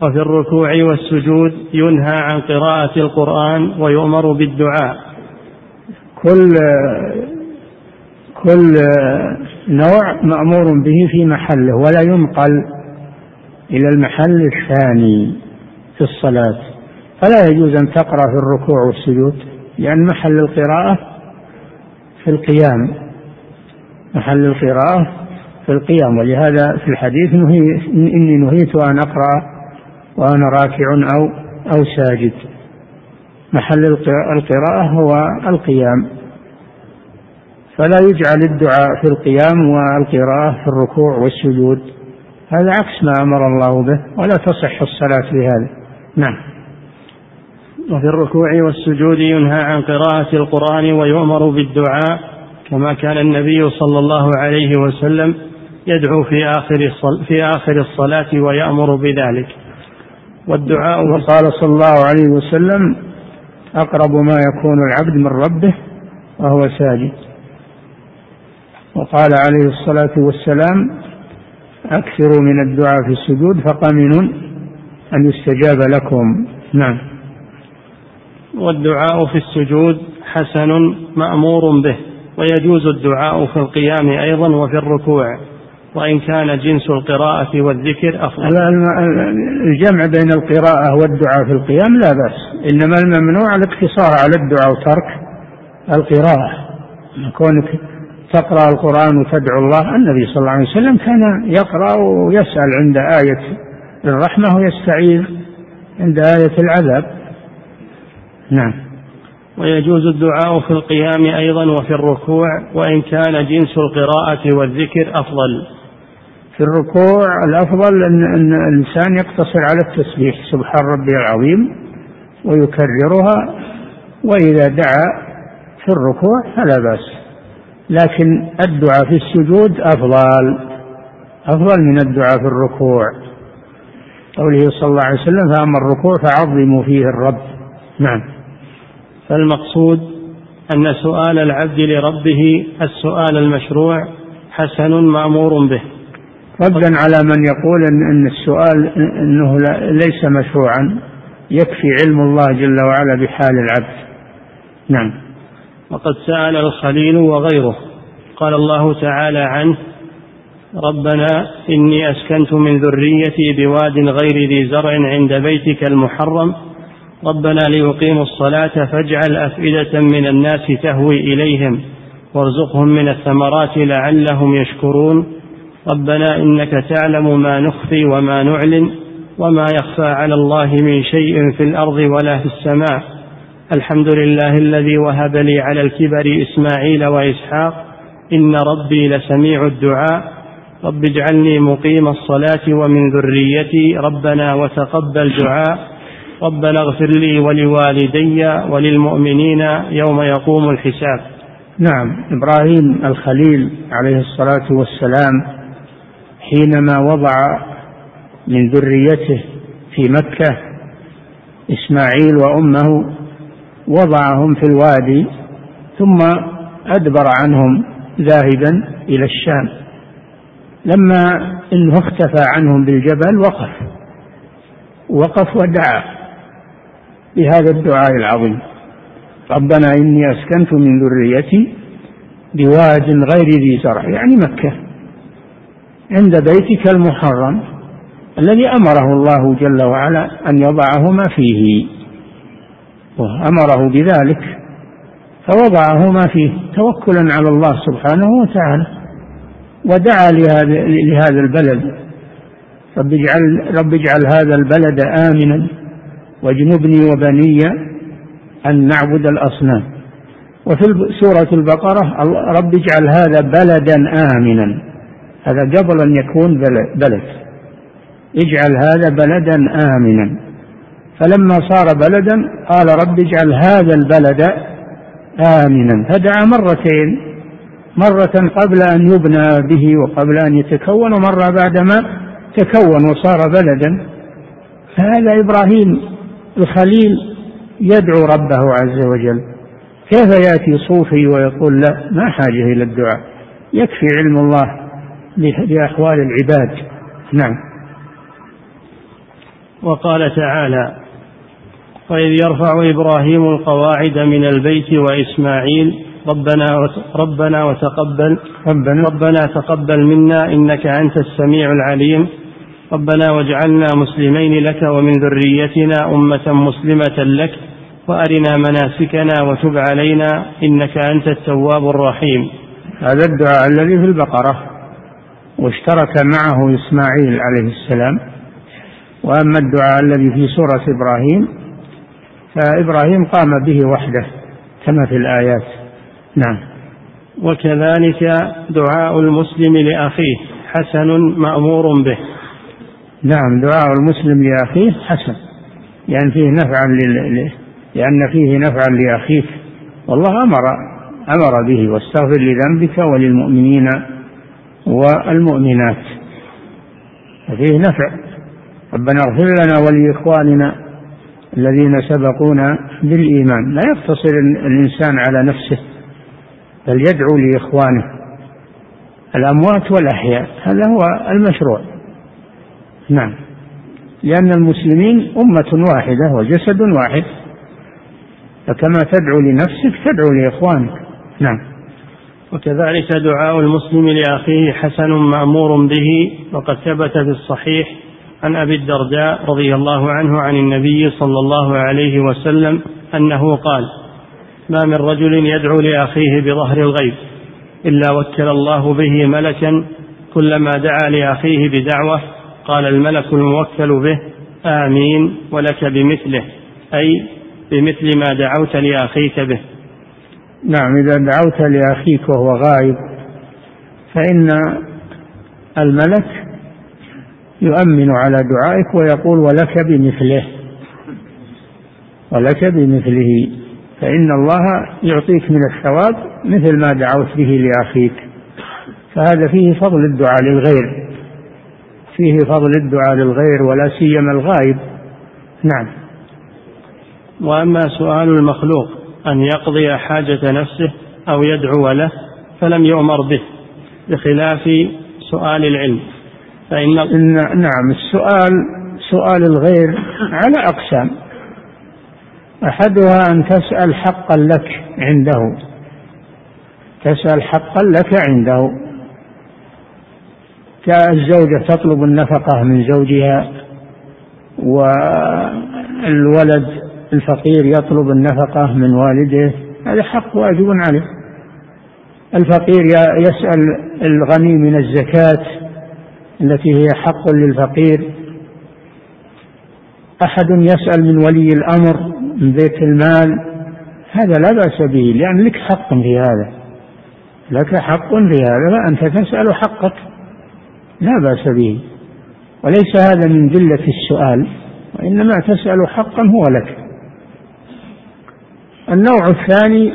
وفي الركوع والسجود ينهى عن قراءة القرآن ويؤمر بالدعاء. كل كل نوع مأمور به في محله ولا ينقل إلى المحل الثاني في الصلاة. فلا يجوز أن تقرأ في الركوع والسجود لأن محل القراءة في القيام محل القراءة في القيام. ولهذا في الحديث نهي إني نهيت أن أقرأ وأنا راكع أو أو ساجد. محل القراءة هو القيام. فلا يجعل الدعاء في القيام والقراءة في الركوع والسجود. هذا عكس ما أمر الله به ولا تصح الصلاة بهذا. نعم. وفي الركوع والسجود ينهى عن قراءة القرآن ويؤمر بالدعاء كما كان النبي صلى الله عليه وسلم يدعو في آخر في آخر الصلاة ويأمر بذلك. والدعاء وقال صلى الله عليه وسلم أقرب ما يكون العبد من ربه وهو ساجد. وقال عليه الصلاة والسلام أكثروا من الدعاء في السجود فقمن أن يستجاب لكم. نعم. والدعاء في السجود حسن مأمور به ويجوز الدعاء في القيام أيضا وفي الركوع وإن كان جنس القراءة والذكر أفضل. الجمع بين القراءة والدعاء في القيام لا بأس إنما الممنوع الاقتصار على الدعاء وترك القراءة. كونك تقرأ القرآن وتدعو الله. النبي صلى الله عليه وسلم كان يقرأ ويسأل عند آية الرحمة ويستعيذ عند آية العذاب. نعم. ويجوز الدعاء في القيام أيضا وفي الركوع وإن كان جنس القراءة والذكر أفضل. في الركوع الأفضل أن, أن الإنسان يقتصر على التسبيح سبحان ربي العظيم ويكررها وإذا دعا في الركوع فلا بأس. لكن الدعاء في السجود أفضل أفضل من الدعاء في الركوع. قوله صلى الله عليه وسلم فأما الركوع فعظموا فيه الرب. نعم. فالمقصود أن سؤال العبد لربه السؤال المشروع حسن مأمور به. ردا على من يقول ان إن السؤال إنه ليس مشروعا يكفي علم الله جل وعلا بحال العبد. نعم. وقد سأل الخليل وغيره. قال الله تعالى عنه ربنا إني أسكنت من ذريتي بواد غير ذي زرع عند بيتك المحرم. ربنا ليقيموا الصلاة فاجعل أفئدة من الناس تهوي إليهم وارزقهم من الثمرات لعلهم يشكرون. ربنا إنك تعلم ما نخفي وما نعلن وما يخفى على الله من شيء في الأرض ولا في السماء. الحمد لله الذي وهب لي على الكبر إسماعيل وإسحاق إن ربي لسميع الدعاء. رب اجعلني مقيم الصلاة ومن ذريتي ربنا وتقبل دعاء. ربنا اغفر لي ولوالدي وللمؤمنين يوم يقوم الحساب. نعم إبراهيم الخليل عليه الصلاة والسلام حينما وضع من ذريته في مكة إسماعيل وأمه وضعهم في الوادي ثم أدبر عنهم ذاهبا إلى الشام. لما إنه اختفى عنهم بالجبل وقف وقف ودعا بهذا الدعاء العظيم. ربنا إني أسكنت من ذريتي بواد غير ذي زرع يعني مكة عند بيتك المحرم الذي أمره الله جل وعلا أن يضعهما فيه. وأمره بذلك فوضعهما فيه توكلا على الله سبحانه وتعالى ودعا لهذا البلد. رب اجعل رب اجعل هذا البلد آمنا واجنبني وبني أن نعبد الأصنام. وفي سورة البقرة رب اجعل هذا بلدا آمنا. هذا قبل أن يكون بلد. اجعل هذا بلدا آمنا. فلما صار بلدا قال رب اجعل هذا البلد آمنا. فدعا مرتين مرة قبل أن يبنى به وقبل أن يتكون ومرة بعدما تكون وصار بلدا. فهذا إبراهيم الخليل يدعو ربه عز وجل. كيف يأتي صوفي ويقول لا ما حاجة إلى الدعاء؟ يكفي علم الله بأحوال العباد. نعم. وقال تعالى واذ يرفع إبراهيم القواعد من البيت وإسماعيل ربنا ربنا وتقبل ربنا, ربنا تقبل منا إنك أنت السميع العليم. ربنا واجعلنا مسلمين لك ومن ذريتنا أمة مسلمة لك وأرنا مناسكنا وتب علينا إنك أنت التواب الرحيم. هذا الدعاء الذي في البقرة واشترك معه إسماعيل عليه السلام وأما الدعاء الذي في سورة إبراهيم فابراهيم قام به وحده كما في الآيات. نعم. وكذلك دعاء المسلم لأخيه حسن مأمور به. نعم دعاء المسلم لأخيه حسن. يعني فيه نفعا لأن فيه نفعا لأخيك. والله أمر أمر به واستغفر لذنبك وللمؤمنين والمؤمنات. وفيه نفع. ربنا اغفر لنا ولإخواننا الذين سبقونا بالإيمان. لا يقتصر الإنسان على نفسه بل يدعو لإخوانه. الأموات والأحياء هذا هو المشروع. نعم. لأن المسلمين أمة واحدة وجسد واحد. فكما تدعو لنفسك تدعو لإخوانك. نعم. وكذلك دعاء المسلم لأخيه حسن مأمور به وقد ثبت في الصحيح عن أبي الدرداء رضي الله عنه عن النبي صلى الله عليه وسلم أنه قال ما من رجل يدعو لأخيه بظهر الغيب إلا وكل الله به ملكا كلما دعا لأخيه بدعوة قال الملك الموكل به آمين ولك بمثله أي بمثل ما دعوت لأخيك به. نعم إذا دعوت لأخيك وهو غائب فإن الملك يؤمن على دعائك ويقول ولك بمثله. ولك بمثله. فإن الله يعطيك من الثواب مثل ما دعوت به لأخيك. فهذا فيه فضل الدعاء للغير. فيه فضل الدعاء للغير ولا سيما الغائب. نعم. وأما سؤال المخلوق أن يقضي حاجة نفسه أو يدعو له فلم يؤمر به بخلاف سؤال العلم. فإن إن نعم السؤال سؤال الغير على أقسام. أحدها أن تسأل حقا لك عنده. تسأل حقا لك عنده. الزوجة تطلب النفقة من زوجها والولد الفقير يطلب النفقة من والده هذا حق واجب عليه. الفقير يسأل الغني من الزكاة التي هي حق للفقير. أحد يسأل من ولي الأمر من بيت المال هذا لا بأس به لأن لك حق في هذا. لك حق في هذا فأنت تسأل حقك. لا بأس به. وليس هذا من ذلة السؤال وإنما تسأل حقا هو لك. النوع الثاني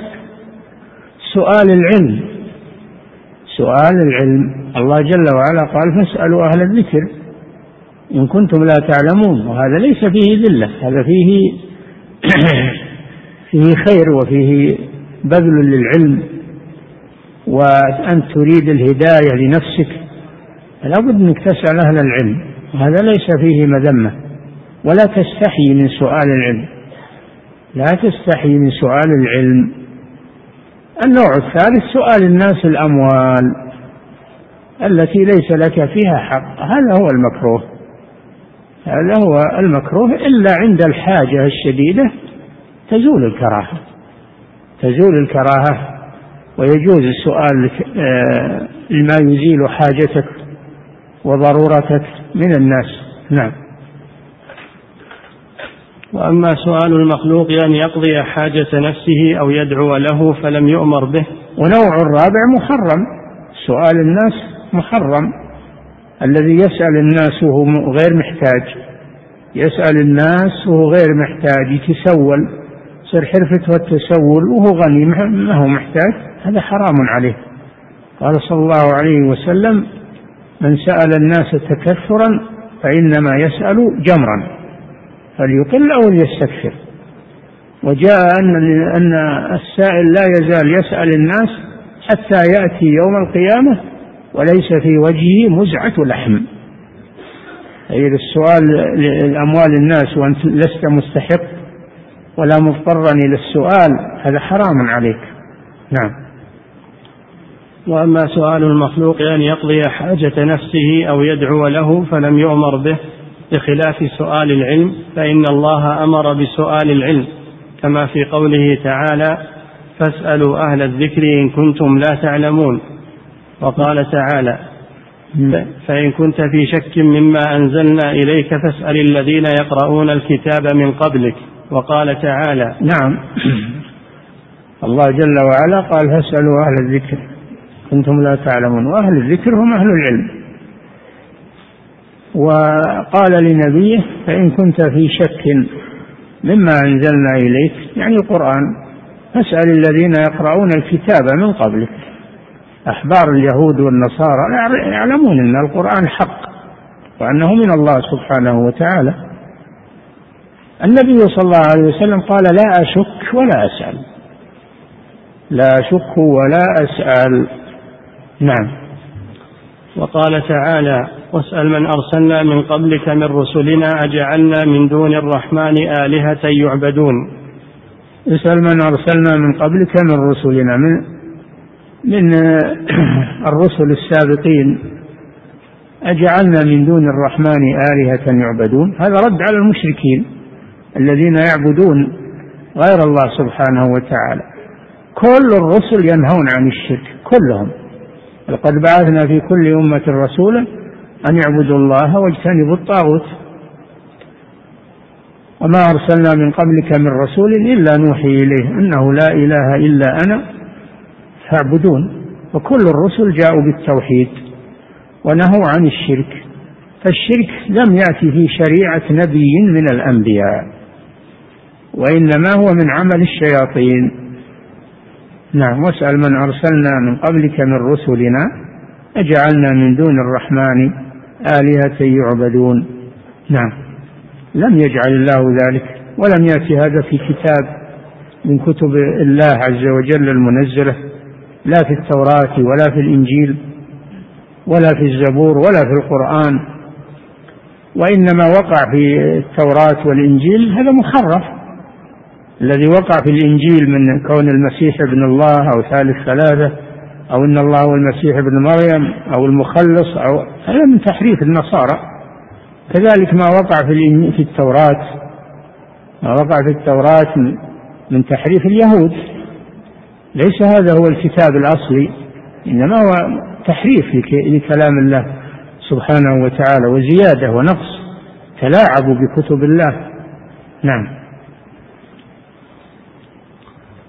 سؤال العلم. سؤال العلم. الله جل وعلا قال فاسألوا أهل الذكر إن كنتم لا تعلمون. وهذا ليس فيه ذلة هذا فيه فيه خير وفيه بذل للعلم. وأن تريد الهداية لنفسك فلا بد أنك تسأل أهل العلم. وهذا ليس فيه مذمة. ولا تستحي من سؤال العلم. لا تستحي من سؤال العلم. النوع الثالث سؤال الناس الأموال التي ليس لك فيها حق. هذا هو المكروه. هذا هو المكروه. إلا عند الحاجة الشديدة تزول الكراهة. تزول الكراهة ويجوز السؤال آه، ما يزيل حاجتك وضرورتك من الناس. نعم. وأما سؤال المخلوق أن يقضي حاجة نفسه أو يدعو له فلم يؤمر به. ونوع الرابع محرم. سؤال الناس محرم. الذي يسأل الناس وهو غير محتاج. يسأل الناس وهو غير محتاج يتسول. يصير حرفته التسول وهو غني ما هو محتاج هذا حرام عليه. قال صلى الله عليه وسلم من سأل الناس تكثرا فإنما يسأل جمرا. فليقل أو ليستكثر. وجاء أن أن السائل لا يزال يسأل الناس حتى يأتي يوم القيامة وليس في وجهه مزعة لحم. أي السؤال لأموال الناس وأنت لست مستحق ولا مضطرا إلى السؤال هذا حرام عليك. نعم. وأما سؤال المخلوق أن يقضي حاجة نفسه أو يدعو له فلم يؤمر به بخلاف سؤال العلم فإن الله أمر بسؤال العلم. كما في قوله تعالى فاسألوا أهل الذكر إن كنتم لا تعلمون. وقال تعالى فإن كنت في شك مما أنزلنا إليك فاسأل الذين يقرؤون الكتاب من قبلك. وقال تعالى نعم. الله جل وعلا قال فاسألوا أهل الذكر كنتم لا تعلمون. وأهل الذكر هم أهل العلم. وقال لنبيه فإن كنت في شك مما أنزلنا إليك يعني القرآن فاسأل الذين يقرؤون الكتاب من قبلك. أحبار اليهود والنصارى يعلمون أن القرآن حق وأنه من الله سبحانه وتعالى. النبي صلى الله عليه وسلم قال لا أشك ولا أسأل. لا أشك ولا أسأل. نعم. وقال تعالى واسأل من أرسلنا من قبلك من رسلنا أجعلنا من دون الرحمن آلهة يعبدون. اسأل من أرسلنا من قبلك من رسلنا من من الرسل السابقين أجعلنا من دون الرحمن آلهة يعبدون. هذا رد على المشركين الذين يعبدون غير الله سبحانه وتعالى. كل الرسل ينهون عن الشرك كلهم. لقد بعثنا في كل أمة رسولا أن يعبدوا الله واجتنبوا الطاغوت. وما أرسلنا من قبلك من رسول إلا نوحي إليه أنه لا إله إلا أنا فاعبدون. وكل الرسل جاءوا بالتوحيد ونهوا عن الشرك فالشرك لم يأتي في شريعة نبي من الأنبياء وإنما هو من عمل الشياطين. نعم واسأل من أرسلنا من قبلك من رسلنا. أجعلنا من دون الرحمن آلهة يعبدون. نعم. لم يجعل الله ذلك ولم يأتي هذا في كتاب من كتب الله عز وجل المنزلة. لا في التوراة ولا في الإنجيل ولا في الزبور ولا في القرآن. وإنما وقع في التوراة والإنجيل هذا محرف الذي وقع في الإنجيل من كون المسيح ابن الله أو ثالث ثلاثة أو إن الله هو المسيح ابن مريم أو المخلص أو هذا من تحريف النصارى. كذلك ما وقع في في التوراة. ما وقع في التوراة من تحريف اليهود. ليس هذا هو الكتاب الأصلي إنما هو تحريف لكلام الله سبحانه وتعالى وزيادة ونقص تلاعبوا بكتب الله. نعم.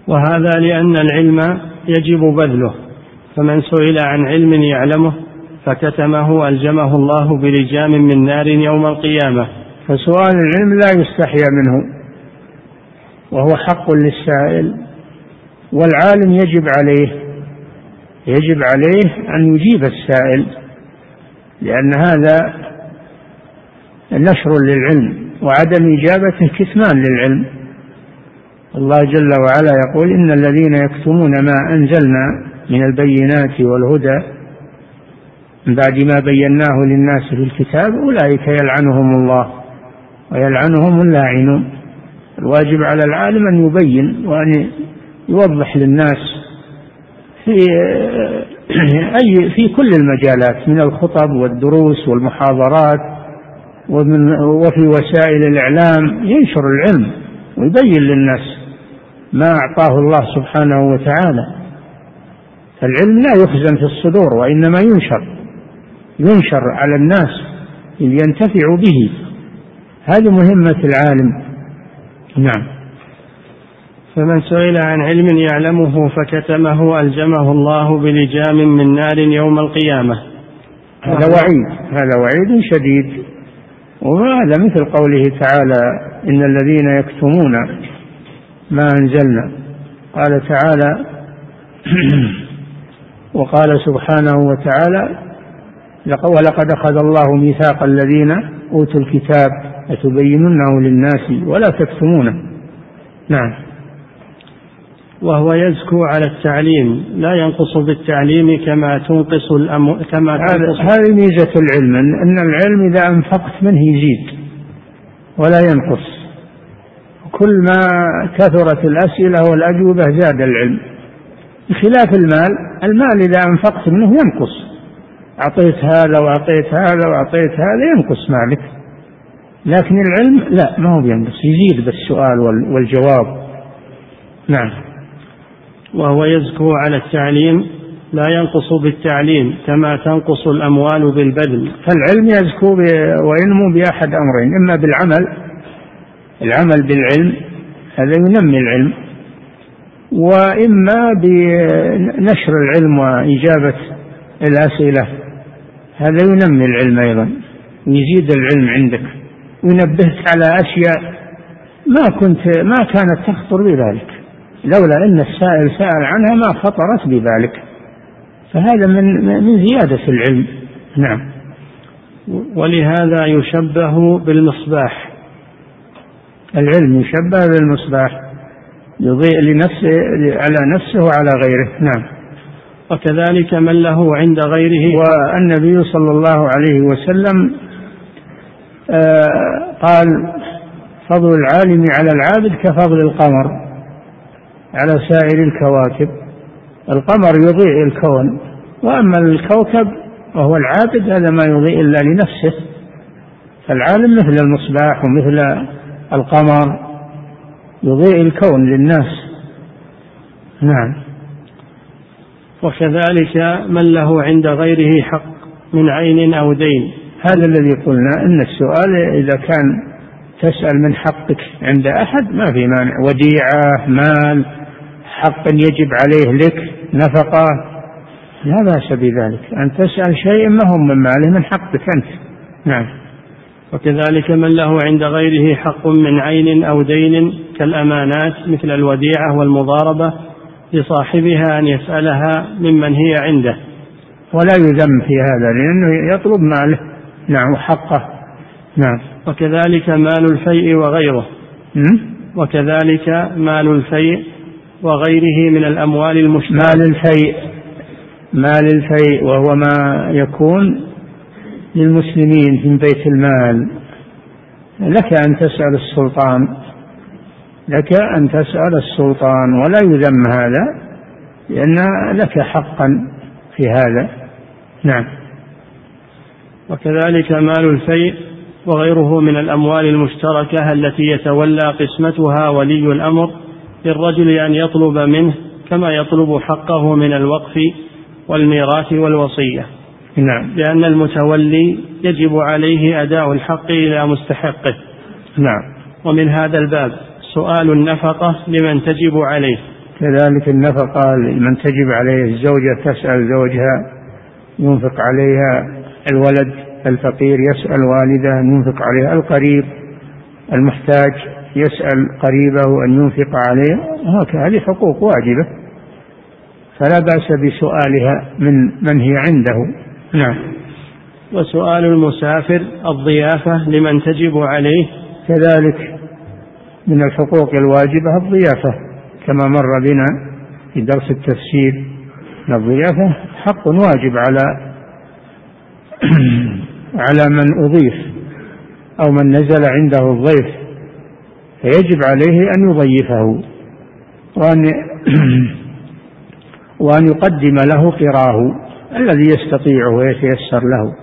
وهذا لأن العلم يجب بذله فمن سئل عن علم يعلمه فكتمه ألجمه الله بلجام من نار يوم القيامة. فسؤال العلم لا يستحيا منه وهو حق للسائل والعالم يجب عليه يجب عليه أن يجيب السائل لأن هذا نشر للعلم وعدم إجابته كتمان للعلم. الله جل وعلا يقول إن الذين يكتمون ما أنزلنا من البينات والهدى من بعد ما بيناه للناس في الكتاب أولئك يلعنهم الله ويلعنهم اللاعنون الواجب على العالم أن يبين وأن يوضح للناس في أي في كل المجالات من الخطب والدروس والمحاضرات ومن وفي وسائل الإعلام ينشر العلم ويبين للناس. ما أعطاه الله سبحانه وتعالى. العلم لا يخزن في الصدور وإنما ينشر ينشر على الناس لينتفعوا به. هذه مهمة العالم. نعم. فمن سئل عن علم يعلمه فكتمه ألجمه الله بلجام من نار يوم القيامة. هذا وعيد هذا وعيد شديد. وهذا مثل قوله تعالى إن الذين يكتمون ما أنزلنا. قال تعالى وقال سبحانه وتعالى ولقد أخذ الله ميثاق الذين أوتوا الكتاب لتبيننه للناس ولا تكتمونه. نعم. وهو يزكو على التعليم لا ينقص بالتعليم كما تنقص الأمو... كما تنقص هذه ميزة العلم أن العلم إذا أنفقت منه يزيد ولا ينقص. كل ما كثرت الأسئلة والأجوبة زاد العلم. بخلاف المال المال إذا أنفقت منه ينقص. أعطيت هذا وأعطيت هذا وأعطيت هذا ينقص مالك. لكن العلم لا ما هو بينقص يزيد بالسؤال والجواب. نعم. وهو يزكو على التعليم لا ينقص بالتعليم كما تنقص الأموال بالبذل فالعلم يزكو وينمو بأحد أمرين إما بالعمل العمل بالعلم هذا ينمي العلم. وإما بنشر العلم وإجابة الأسئلة هذا ينمي العلم أيضا ويزيد العلم عندك. وينبهك على أشياء ما كنت ما كانت تخطر ببالك لولا أن السائل سأل عنها ما خطرت ببالك فهذا من من زيادة العلم. نعم. ولهذا يشبه بالمصباح. العلم يشبه بالمصباح يضيء لنفسه على نفسه وعلى غيره. نعم. وكذلك من له عند غيره. والنبي صلى الله عليه وسلم آه، قال فضل العالم على العابد كفضل القمر على سائر الكواكب. القمر يضيء الكون وأما الكوكب وهو العابد هذا ما يضيء إلا لنفسه. فالعالم مثل المصباح ومثل القمر يضيء الكون للناس. نعم. وكذلك من له عند غيره حق من عين أو دين. هذا الذي قلنا إن السؤال إذا كان تسأل من حقك عند أحد ما في مانع. وديعة مال حق يجب عليه لك نفقة. لا بأس بذلك. أن تسأل شيء ما هم من ماله من حقك أنت. نعم. وكذلك من له عند غيره حق من عين أو دين كالأمانات مثل الوديعة والمضاربة لصاحبها أن يسألها ممن هي عنده. ولا يذم في هذا لأنه يطلب ماله. نعم حقه. نعم. وكذلك مال الفيء وغيره. وكذلك مال الفيء وغيره من الأموال المشتركة. مال الفيء مال الفيء وهو ما يكون للمسلمين في بيت المال. لك أن تسأل السلطان لك أن تسأل السلطان ولا يذم هذا لأن لك حقا في هذا. نعم. وكذلك مال الفيء وغيره من الأموال المشتركة التي يتولى قسمتها ولي الأمر للرجل أن يطلب منه كما يطلب حقه من الوقف والميراث والوصية. نعم. لأن المتولي يجب عليه أداء الحق إلى مستحقه. نعم. ومن هذا الباب سؤال النفقة لمن تجب عليه. كذلك النفقة لمن تجب عليه الزوجة تسأل زوجها ينفق عليها الولد الفقير يسأل والده أن ينفق عليه القريب المحتاج يسأل قريبه أن ينفق عليه. هكذا هذه حقوق واجبة. فلا بأس بسؤالها من من هي عنده. نعم. وسؤال المسافر الضيافة لمن تجب عليه. كذلك من الحقوق الواجبة الضيافة كما مر بنا في درس التفسير. الضيافة حق واجب على على من أضيف أو من نزل عنده الضيف فيجب عليه أن يضيفه وأن وأن يقدم له قراه. الذي يستطيعه ويتيسر له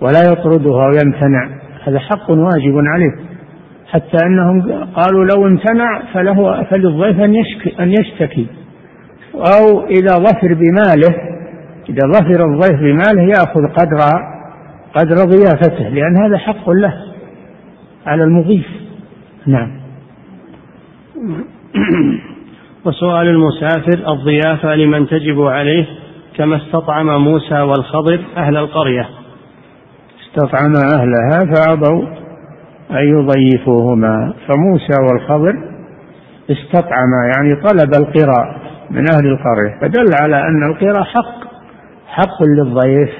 ولا يطرده أو يمتنع هذا حق واجب عليه. حتى أنهم قالوا لو امتنع فله فللضيف أن يشكي أن يشتكي. أو إذا ظفر بماله إذا ظفر الضيف بماله يأخذ قدر قدر ضيافته لأن هذا حق له على المضيف. نعم. وسؤال المسافر الضيافة لمن تجب عليه كما استطعم موسى والخضر أهل القرية. استطعم أهلها فأبوا أن يضيفوهما. فموسى والخضر استطعما يعني طلب القرى من أهل القرية فدل على أن القرى حق حق للضيف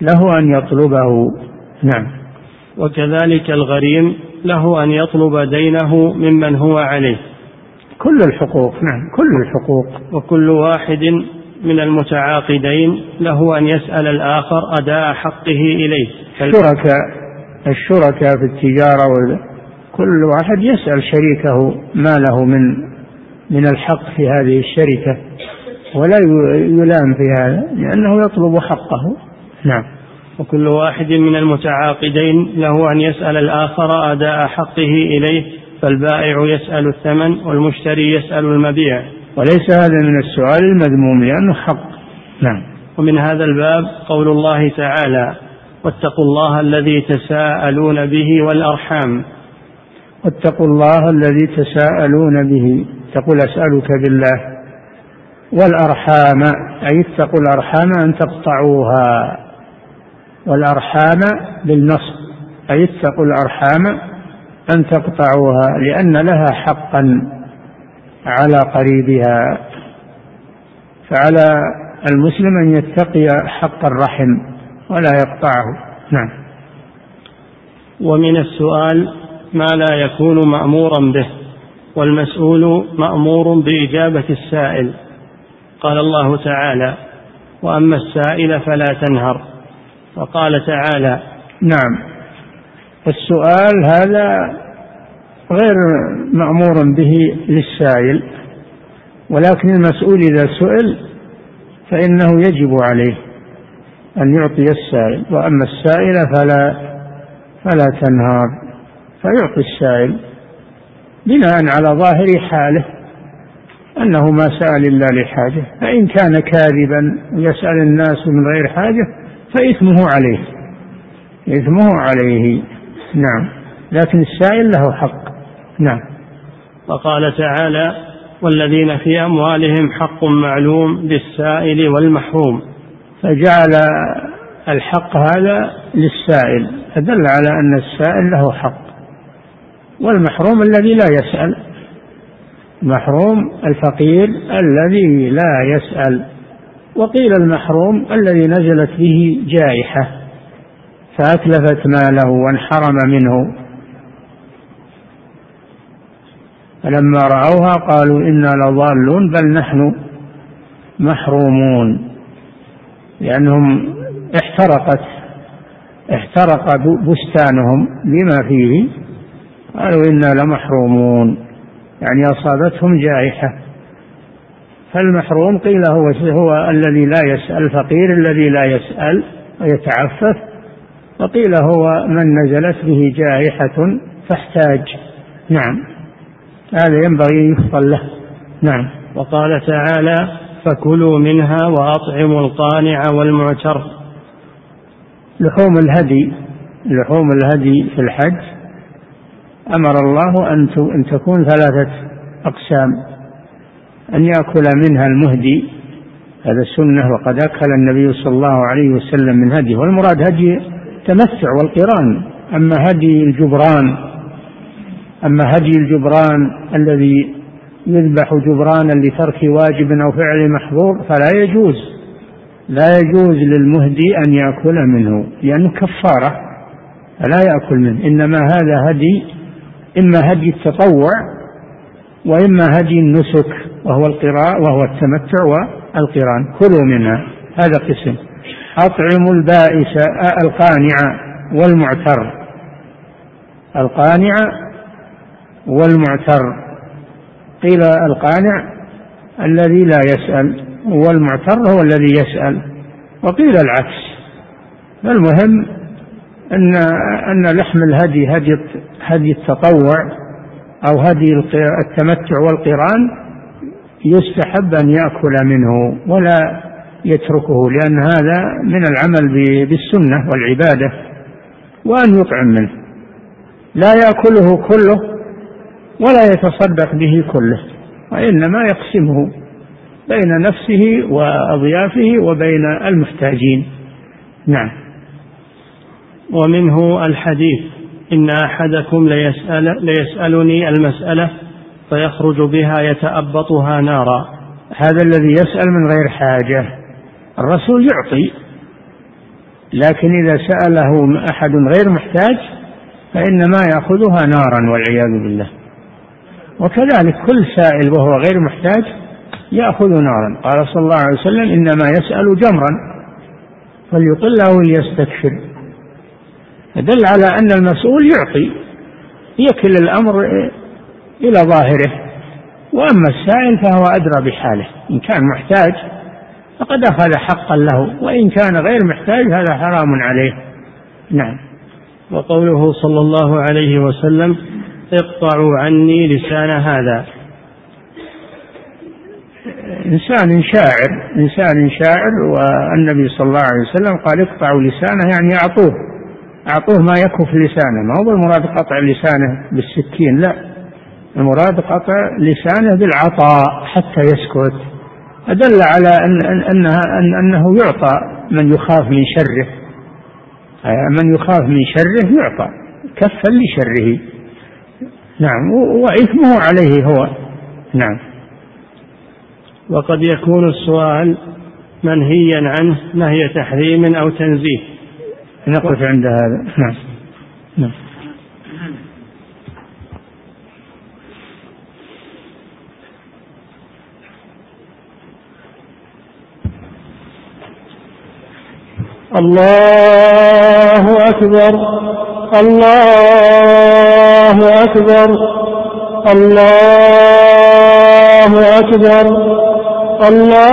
له أن يطلبه. نعم. وكذلك الغريم له أن يطلب دينه ممن هو عليه. كل الحقوق نعم كل الحقوق. وكل واحد من المتعاقدين له أن يسأل الآخر أداء حقه إليه. الشركاء الشركاء في التجارة كل واحد يسأل شريكه ما له من من الحق في هذه الشركة ولا يلام في هذا لأنه يطلب حقه. نعم. وكل واحد من المتعاقدين له أن يسأل الآخر أداء حقه إليه فالبائع يسأل الثمن والمشتري يسأل المبيع. وليس هذا من السؤال المذموم لأنه حق. نعم. ومن هذا الباب قول الله تعالى واتقوا الله الذي تساءلون به والأرحام. واتقوا الله الذي تساءلون به. تقول أسألك بالله. والأرحام أي اتقوا الأرحام أن تقطعوها. والأرحام بالنصب أي اتقوا الأرحام أن تقطعوها لأن لها حقا. على قريبها فعلى المسلم أن يتقي حق الرحم ولا يقطعه. نعم. ومن السؤال ما لا يكون مأمورا به والمسؤول مأمور بإجابة السائل. قال الله تعالى وأما السائل فلا تنهر. وقال تعالى نعم. السؤال هذا غير مأمور به للسائل ولكن المسؤول إذا سئل فإنه يجب عليه أن يعطي السائل وأما السائل فلا فلا تنهار فيعطي السائل بناء على ظاهر حاله أنه ما سأل إلا لحاجة فإن كان كاذبا يسأل الناس من غير حاجة فإثمه عليه إثمه عليه نعم لكن السائل له حق. نعم. وقال تعالى والذين في أموالهم حق معلوم للسائل والمحروم. فجعل الحق هذا للسائل فدل على أن السائل له حق. والمحروم الذي لا يسأل. محروم الفقير الذي لا يسأل. وقيل المحروم الذي نزلت به جائحة فأتلفت ماله وانحرم منه. فلما رأوها قالوا إنا لضالون بل نحن محرومون. لأنهم احترقت احترق بستانهم بما فيه. قالوا إنا لمحرومون. يعني أصابتهم جائحة. فالمحروم قيل هو هو الذي لا يسأل الفقير الذي لا يسأل ويتعفف. وقيل هو من نزلت به جائحة فاحتاج. نعم. هذا ينبغي يفصل له. نعم. وقال تعالى فكلوا منها وأطعموا القانع والمعتر. لحوم الهدي لحوم الهدي في الحج. أمر الله أن تكون ثلاثة أقسام. أن يأكل منها المهدي هذا سنة وقد أكل النبي صلى الله عليه وسلم من هدي والمراد هدي التمتع والقران. أما هدي الجبران أما هدي الجبران الذي يذبح جبرانا لترك واجب أو فعل محظور فلا يجوز. لا يجوز للمهدي أن يأكل منه لأنه كفارة فلا يأكل منه. إنما هذا هدي إما هدي التطوع وإما هدي النسك وهو القراء وهو التمتع والقرآن. كلوا منها. هذا قسم. أطعموا البائس القانع والمعتر. القانع والمعتر. قيل القانع الذي لا يسأل والمعتر هو الذي يسأل وقيل العكس. المهم أن أن لحم الهدي هدي هدي التطوع أو هدي التمتع والقران يستحب أن يأكل منه ولا يتركه لأن هذا من العمل بالسنة والعبادة وأن يطعم منه. لا يأكله كله ولا يتصدق به كله وإنما يقسمه بين نفسه وأضيافه وبين المحتاجين. نعم. ومنه الحديث إن أحدكم ليسأل ليسألني المسألة فيخرج بها يتأبطها نارا. هذا الذي يسأل من غير حاجة. الرسول يعطي لكن إذا سأله أحد غير محتاج فإنما يأخذها نارا والعياذ بالله. وكذلك كل سائل وهو غير محتاج يأخذ نارا. قال صلى الله عليه وسلم إنما يسأل جمرا فليقل أو ليستكثر دل على أن المسؤول يعطي يكل الأمر إلى ظاهره. وأما السائل فهو أدرى بحاله. إن كان محتاج فقد أخذ حقا له وإن كان غير محتاج هذا حرام عليه. نعم. وقوله صلى الله عليه وسلم اقطعوا عني لسان هذا. إنسان شاعر إنسان شاعر والنبي صلى الله عليه وسلم قال اقطعوا لسانه يعني أعطوه. أعطوه ما يكف لسانه. ما هو المراد قطع لسانه بالسكين لا. المراد قطع لسانه بالعطاء حتى يسكت. أدل على أن أنها أن أنه يعطى من يخاف من شره. من يخاف من شره يعطى. كفا لشره. نعم. وإثمه عليه هو. نعم. وقد يكون السؤال منهيا عنه نهي تحريم أو تنزيه؟ نقف عند هذا. نعم. نعم. الله أكبر الله أكبر الله أكبر الله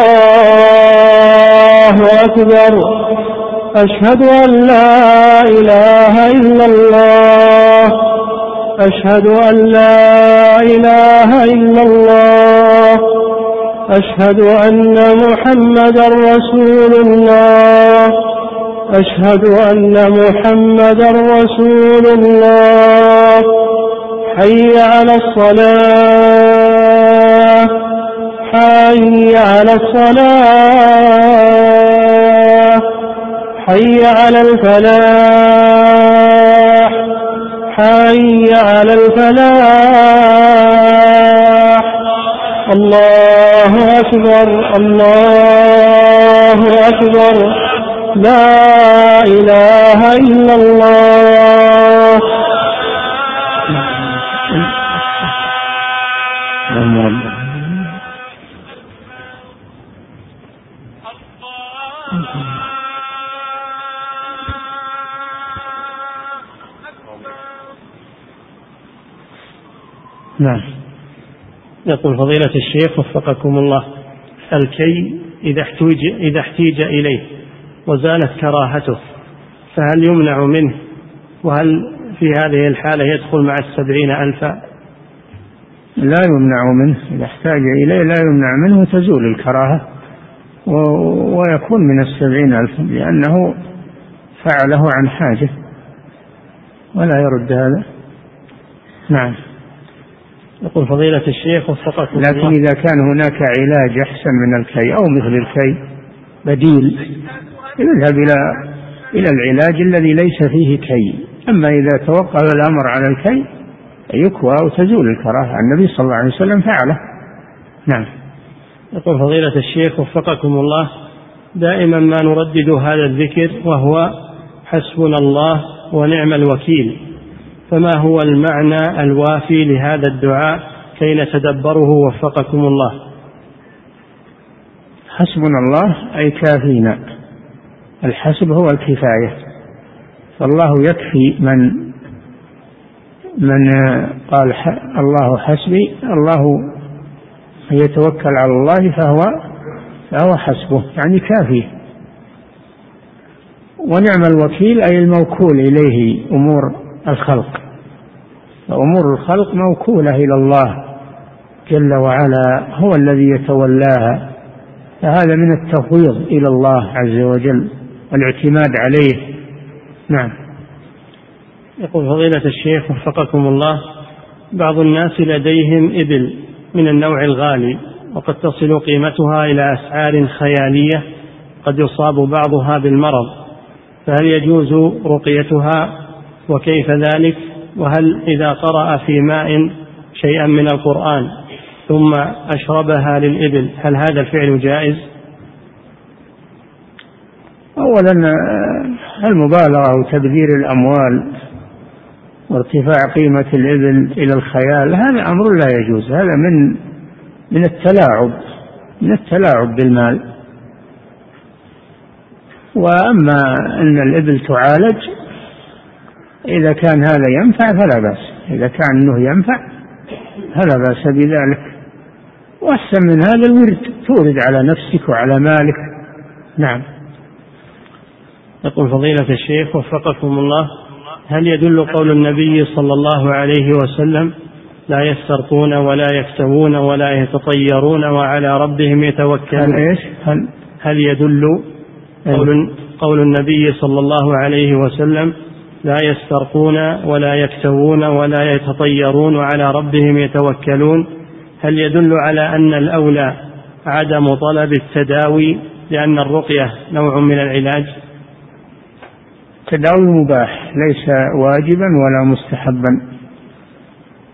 أكبر. أشهد أن لا إله إلا الله أشهد أن لا إله إلا الله أشهد أن محمدا رسول الله. أشهد أن محمدا رسول الله. حي على الصلاة. حي على الصلاة. حي على الفلاح. حي على الفلاح. الله أكبر الله أكبر. لا إله إلا الله. نعم. يقول فضيلة الشيخ وفقكم الله الكي إذا احتوج إذا احتيج إليه. وزالت كراهته فهل يمنع منه؟ وهل في هذه الحالة يدخل مع السبعين ألفا؟ لا يمنع منه إذا احتاج إليه لا يمنع منه تزول الكراهة ويكون من السبعين ألفا لأنه فعله عن حاجة ولا يرد هذا. نعم. يقول فضيلة الشيخ وفقكم لكن إذا كان هناك علاج أحسن من الكي أو مثل الكي بديل. يذهب إلى إلى العلاج الذي ليس فيه كي. أما إذا توقف الأمر على الكي يكوى وتزول الكراهة. النبي صلى الله عليه وسلم فعله. نعم. يقول فضيلة الشيخ وفقكم الله دائما ما نردد هذا الذكر وهو حسبنا الله ونعم الوكيل. فما هو المعنى الوافي لهذا الدعاء كي نتدبره وفقكم الله؟ حسبنا الله أي كافينا. الحسب هو الكفاية. فالله يكفي من من قال الله حسبي الله يتوكل على الله فهو فهو حسبه يعني كافيه ونعم الوكيل أي الموكول إليه أمور الخلق. فأمور الخلق موكولة إلى الله جل وعلا هو الذي يتولاها. فهذا من التفويض إلى الله عز وجل. والاعتماد عليه. نعم. يقول فضيلة الشيخ وفقكم الله بعض الناس لديهم إبل من النوع الغالي وقد تصل قيمتها إلى أسعار خيالية قد يصاب بعضها بالمرض فهل يجوز رقيتها؟ وكيف ذلك؟ وهل إذا قرأ في ماء شيئا من القرآن ثم أشربها للإبل هل هذا الفعل جائز؟ أولا المبالغة وتبذير الأموال وارتفاع قيمة الإبل إلى الخيال هذا أمر لا يجوز هذا من من التلاعب من التلاعب بالمال. وأما أن الإبل تعالج إذا كان هذا ينفع فلا بأس إذا كان أنه ينفع فلا بأس بذلك. وأحسن من هذا الورد تورد على نفسك وعلى مالك. نعم. يقول فضيلة الشيخ وفقكم الله هل يدل قول النبي صلى الله عليه وسلم لا يسترقون ولا يكتوون ولا يتطيرون وعلى ربهم يتوكلون؟ هل إيش؟ هل هل يدل قول قول النبي صلى الله عليه وسلم لا يسترقون ولا يكتوون ولا يتطيرون وعلى ربهم يتوكلون؟ هل يدل على أن الأولى عدم طلب التداوي لأن الرقية نوع من العلاج؟ التداوي مباح ليس واجبا ولا مستحبا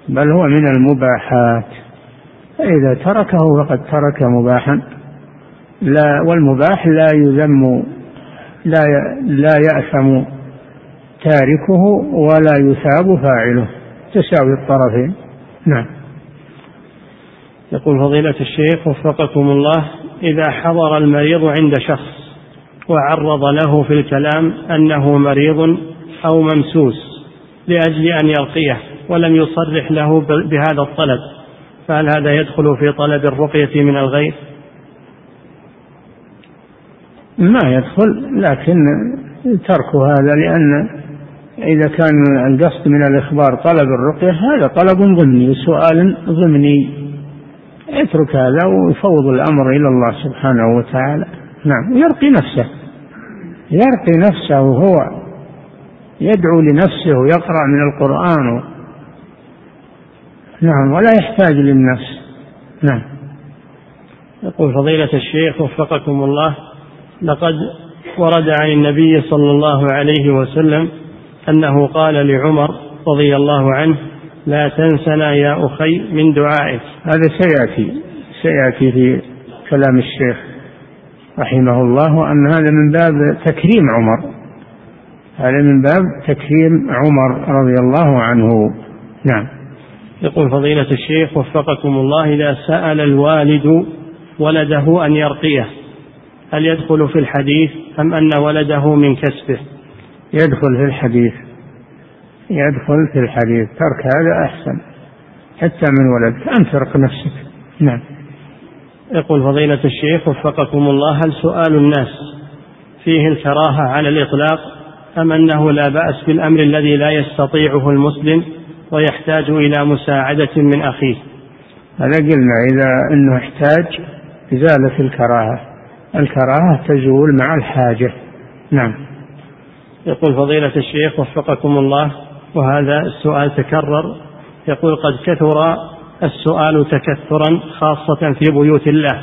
بل هو من المباحات. فإذا تركه فقد ترك مباحا. لا والمباح لا يذم لا لا يأثم تاركه ولا يثاب فاعله. تساوي الطرفين. نعم. يقول فضيلة الشيخ وفقكم الله إذا حضر المريض عند شخص وعرض له في الكلام أنه مريض أو ممسوس لأجل أن يرقيه ولم يصرح له بهذا الطلب. فهل هذا يدخل في طلب الرقية من الغير؟ ما يدخل لكن ترك هذا لأن إذا كان القصد من الإخبار طلب الرقية هذا طلب ضمني سؤال ضمني. يترك هذا ويفوض الأمر إلى الله سبحانه وتعالى. نعم ويرقي نفسه. يرقي نفسه هو يدعو لنفسه ويقرأ من القرآن. نعم ولا يحتاج للنفس. نعم. يقول فضيلة الشيخ وفقكم الله لقد ورد عن النبي صلى الله عليه وسلم أنه قال لعمر رضي الله عنه لا تنسنا يا أخي من دعائك. هذا سيأتي سيأتي في كلام الشيخ. رحمه الله وأن هذا من باب تكريم عمر. هذا من باب تكريم عمر رضي الله عنه. نعم. يقول فضيلة الشيخ وفقكم الله إذا سأل الوالد ولده أن يرقيه هل يدخل في الحديث أم أن ولده من كسبه؟ يدخل في الحديث. يدخل في الحديث. ترك هذا أحسن. حتى من ولدك. أن ترق نفسك. نعم. يقول فضيلة الشيخ وفقكم الله هل سؤال الناس فيه الكراهة على الإطلاق أم أنه لا بأس بالأمر الذي لا يستطيعه المسلم ويحتاج إلى مساعدة من أخيه؟ هذا قلنا إذا أنه احتاج إزالة الكراهة. الكراهة تزول مع الحاجة. نعم. يقول فضيلة الشيخ وفقكم الله وهذا السؤال تكرر. يقول قد كثر السؤال تكثرا خاصة في بيوت الله.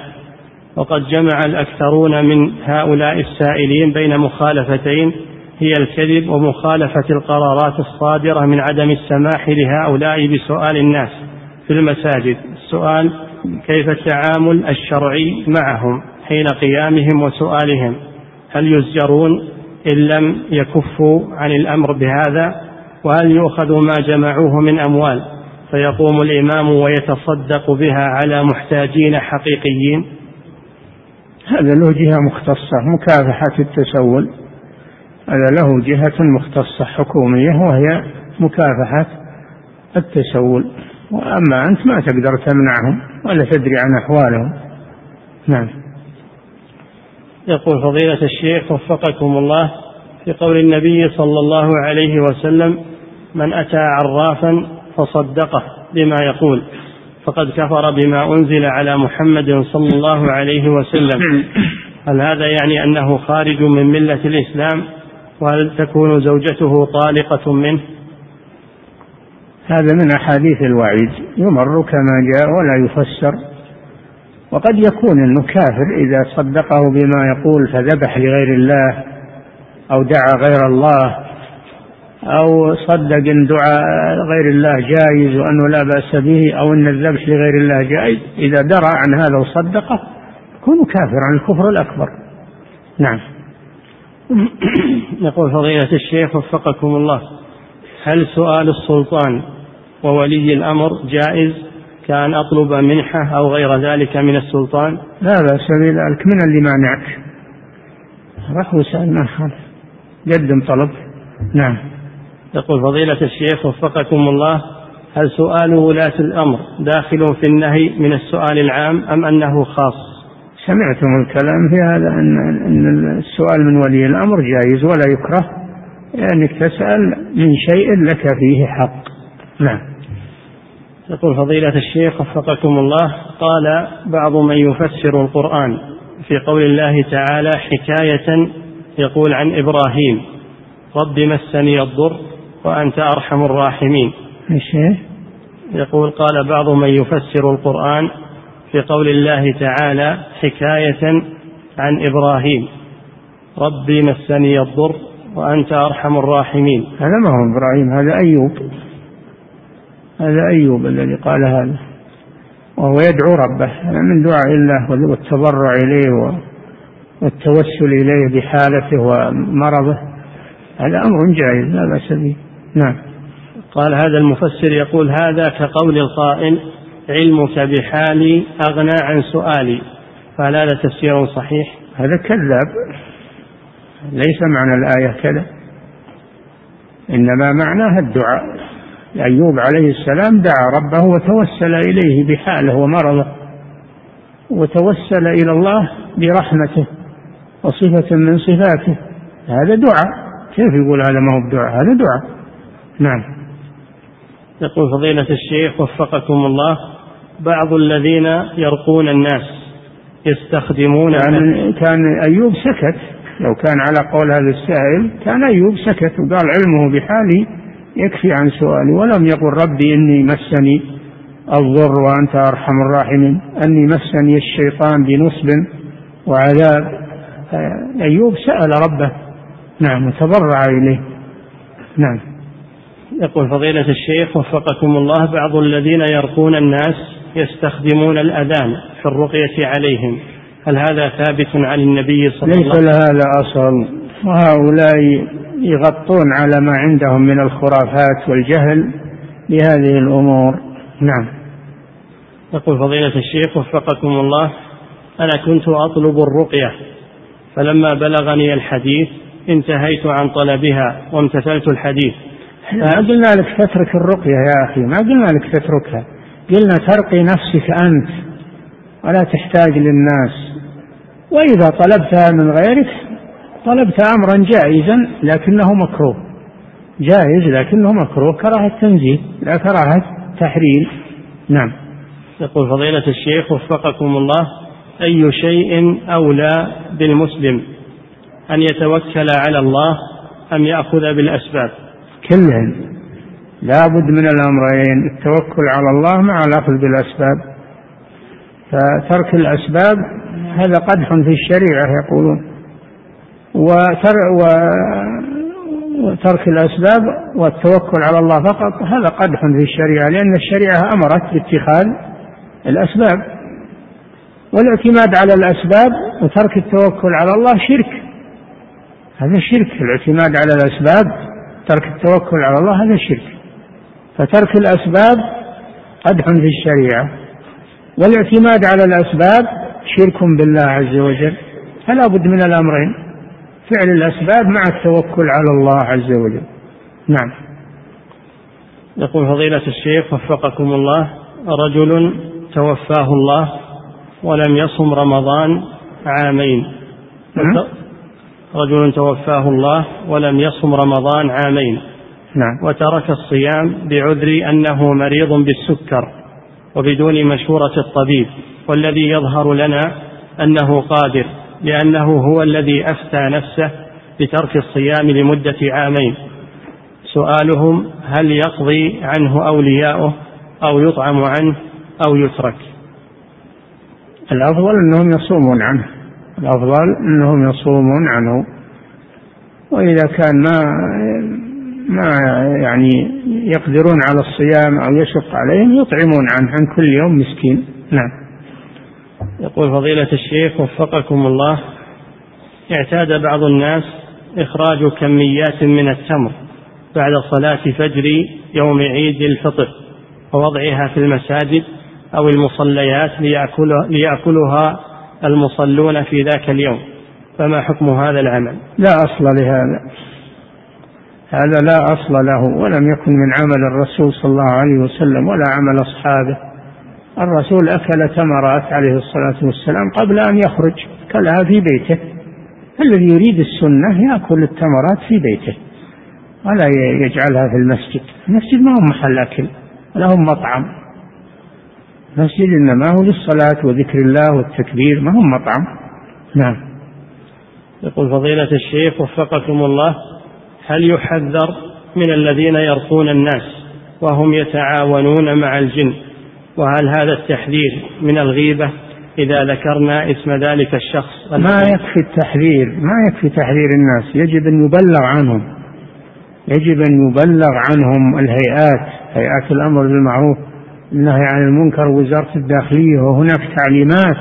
وقد جمع الأكثرون من هؤلاء السائلين بين مخالفتين هي الكذب ومخالفة القرارات الصادرة من عدم السماح لهؤلاء بسؤال الناس في المساجد. السؤال كيف التعامل الشرعي معهم حين قيامهم وسؤالهم؟ هل يزجرون إن لم يكفوا عن الأمر بهذا؟ وهل يؤخذ ما جمعوه من أموال؟ فيقوم الإمام ويتصدق بها على محتاجين حقيقيين. هذا له جهة مختصة مكافحة التسول. هذا له جهة مختصة حكومية وهي مكافحة التسول. وأما أنت ما تقدر تمنعهم ولا تدري عن أحوالهم. نعم. يقول فضيلة الشيخ وفقكم الله في قول النبي صلى الله عليه وسلم من أتى عرافا فصدقه بما يقول. فقد كفر بما أنزل على محمد صلى الله عليه وسلم. هل هذا يعني أنه خارج من ملة الإسلام؟ وهل تكون زوجته طالقة منه؟ هذا من أحاديث الوعيد. يمر كما جاء ولا يفسر. وقد يكون إنه كافر إذا صدقه بما يقول فذبح لغير الله أو دعا غير الله. أو صدق إن دعاء غير الله جائز وأنه لا بأس به أو إن الذبح لغير الله جائز. إذا درى عن هذا وصدقه يكون كافر عن الكفر الأكبر. نعم. يقول فضيلة الشيخ وفقكم الله هل سؤال السلطان وولي الأمر جائز كأن أطلب منحة أو غير ذلك من السلطان؟ لا بأس بذلك من اللي مانعك؟ راح وسأل ما خالف قدم طلب. نعم. يقول فضيلة الشيخ وفقكم الله هل سؤال ولاة الأمر داخل في النهي من السؤال العام أم أنه خاص؟ سمعتم الكلام في هذا أن, السؤال من ولي الأمر جائز ولا يكره لأنك يعني تسأل من شيء لك فيه حق. نعم. يقول فضيلة الشيخ وفقكم الله قال بعض من يفسر القرآن في قول الله تعالى حكاية يقول عن إبراهيم رب مسني الضر وأنت أرحم الراحمين. يقول قال بعض من يفسر القرآن في قول الله تعالى حكاية عن إبراهيم. ربي مسني الضر وأنت أرحم الراحمين. هذا ما هو إبراهيم هذا أيوب. هذا أيوب الذي قال هذا. وهو يدعو ربه من دعاء الله والتضرع إليه والتوسل إليه بحالته ومرضه. هذا أمر جائز لا بأس به. نعم. قال هذا المفسر يقول هذا كقول القائل علمك بحالي أغنى عن سؤالي. فهل هذا تفسير صحيح. هذا كذاب. ليس معنى الآية كذا. إنما معناها الدعاء. أيوب عليه السلام دعا ربه وتوسل إليه بحاله ومرضه. وتوسل إلى الله برحمته وصفة من صفاته. هذا دعاء. كيف يقول هذا ما هو بدعاء؟ هذا دعاء. نعم. يقول فضيلة الشيخ وفقكم الله بعض الذين يرقون الناس يستخدمون كان, كان أيوب سكت. لو كان على قول هذا السائل كان أيوب سكت وقال علمه بحالي يكفي عن سؤالي ولم يقل ربي إني مسني الضر وأنت أرحم الراحمين أني مسني الشيطان بنصب وعذاب. أيوب سأل ربه نعم وتضرع إليه. نعم. يقول فضيلة الشيخ وفقكم الله بعض الذين يرقون الناس يستخدمون الأذان في الرقية عليهم. هل هذا ثابت عن النبي صلى الله عليه وسلم؟ ليس لهذا أصل وهؤلاء يغطون على ما عندهم من الخرافات والجهل بهذه الأمور. نعم. يقول فضيلة الشيخ وفقكم الله أنا كنت أطلب الرقية فلما بلغني الحديث انتهيت عن طلبها وامتثلت الحديث. ما قلنا لك تترك الرقية يا أخي ما قلنا لك تتركها. قلنا ترقي نفسك أنت ولا تحتاج للناس. وإذا طلبتها من غيرك طلبت أمرا جائزا لكنه مكروه. جائز لكنه مكروه كراهة تنزيل لا كراهة تحريم نعم. يقول فضيلة الشيخ وفقكم الله أي شيء أولى بالمسلم أن يتوكل على الله أم يأخذ بالأسباب؟ كلهن. لا بد من الأمرين التوكل على الله مع الأخذ بالأسباب. فترك الأسباب هذا قدح في الشريعة يقولون. وتر وترك الأسباب والتوكل على الله فقط هذا قدح في الشريعة لأن الشريعة أمرت باتخاذ الأسباب. والاعتماد على الأسباب وترك التوكل على الله شرك. هذا شرك الاعتماد على الأسباب. ترك التوكل على الله هذا شرك. فترك الأسباب قدح في الشريعة. والاعتماد على الأسباب شرك بالله عز وجل. فلا بد من الأمرين. فعل الأسباب مع التوكل على الله عز وجل. نعم. يقول فضيلة الشيخ وفقكم الله رجل توفاه الله ولم يصم رمضان عامين. نعم. رجل توفاه الله ولم يصم رمضان عامين. نعم. وترك الصيام بعذر أنه مريض بالسكر وبدون مشورة الطبيب. والذي يظهر لنا أنه قادر لأنه هو الذي أفتى نفسه بترك الصيام لمدة عامين. سؤالهم هل يقضي عنه أولياؤه أو يطعم عنه أو يترك؟ الأفضل أنهم يصومون عنه. الأفضل أنهم يصومون عنه. وإذا كان ما ما يعني يقدرون على الصيام أو يشق عليهم يطعمون عنه عن كل يوم مسكين. نعم. يقول فضيلة الشيخ وفقكم الله اعتاد بعض الناس إخراج كميات من التمر بعد صلاة فجر يوم عيد الفطر ووضعها في المساجد أو المصليات ليأكلها المصلون في ذاك اليوم. فما حكم هذا العمل؟ لا أصل لهذا. هذا لا أصل له ولم يكن من عمل الرسول صلى الله عليه وسلم ولا عمل أصحابه. الرسول أكل تمرات عليه الصلاة والسلام قبل أن يخرج كلها في بيته. الذي يريد السنة يأكل التمرات في بيته ولا يجعلها في المسجد. المسجد ما هو محل أكل ولا هو مطعم. المسجد إنما هو للصلاة وذكر الله والتكبير ما هو مطعم. نعم. يقول فضيلة الشيخ وفقكم الله هل يحذر من الذين يرقون الناس وهم يتعاونون مع الجن؟ وهل هذا التحذير من الغيبة إذا ذكرنا اسم ذلك الشخص؟ ما يكفي التحذير ما يكفي تحذير الناس يجب أن يبلغ عنهم. يجب أن يبلغ عنهم الهيئات هيئات الأمر بالمعروف. النهي عن المنكر وزارة الداخلية وهناك تعليمات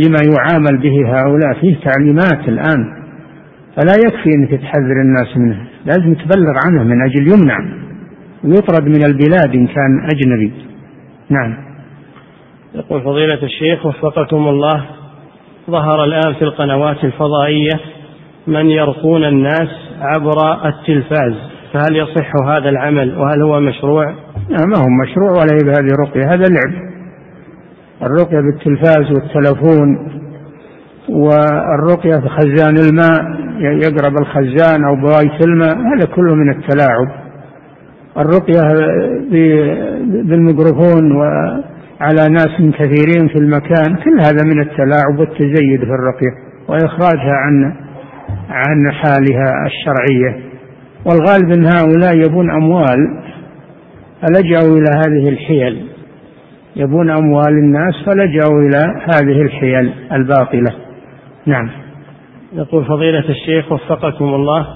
لما يعامل به هؤلاء. فيه تعليمات الآن. فلا يكفي أنك تحذر الناس منه لازم تبلغ عنه من أجل يمنع. ويطرد من البلاد إن كان أجنبي. نعم. يقول فضيلة الشيخ وفقكم الله ظهر الآن في القنوات الفضائية من يرقون الناس عبر التلفاز. فهل يصح هذا العمل وهل هو مشروع؟ لا ما هو مشروع ولا هي بهذه رقية هذا لعب الرقية بالتلفاز والتلفون والرقية في خزان الماء يقرب الخزان أو بواية الماء هذا كله من التلاعب. الرقية بالميكروفون وعلى ناس كثيرين في المكان كل هذا من التلاعب والتزيد في الرقية وإخراجها عن عن حالها الشرعية. والغالب أن هؤلاء يبون أموال. فلجأوا إلى هذه الحيل؟ يبون أموال الناس فلجأوا إلى هذه الحيل الباطلة. نعم. يقول فضيلة الشيخ وفقكم الله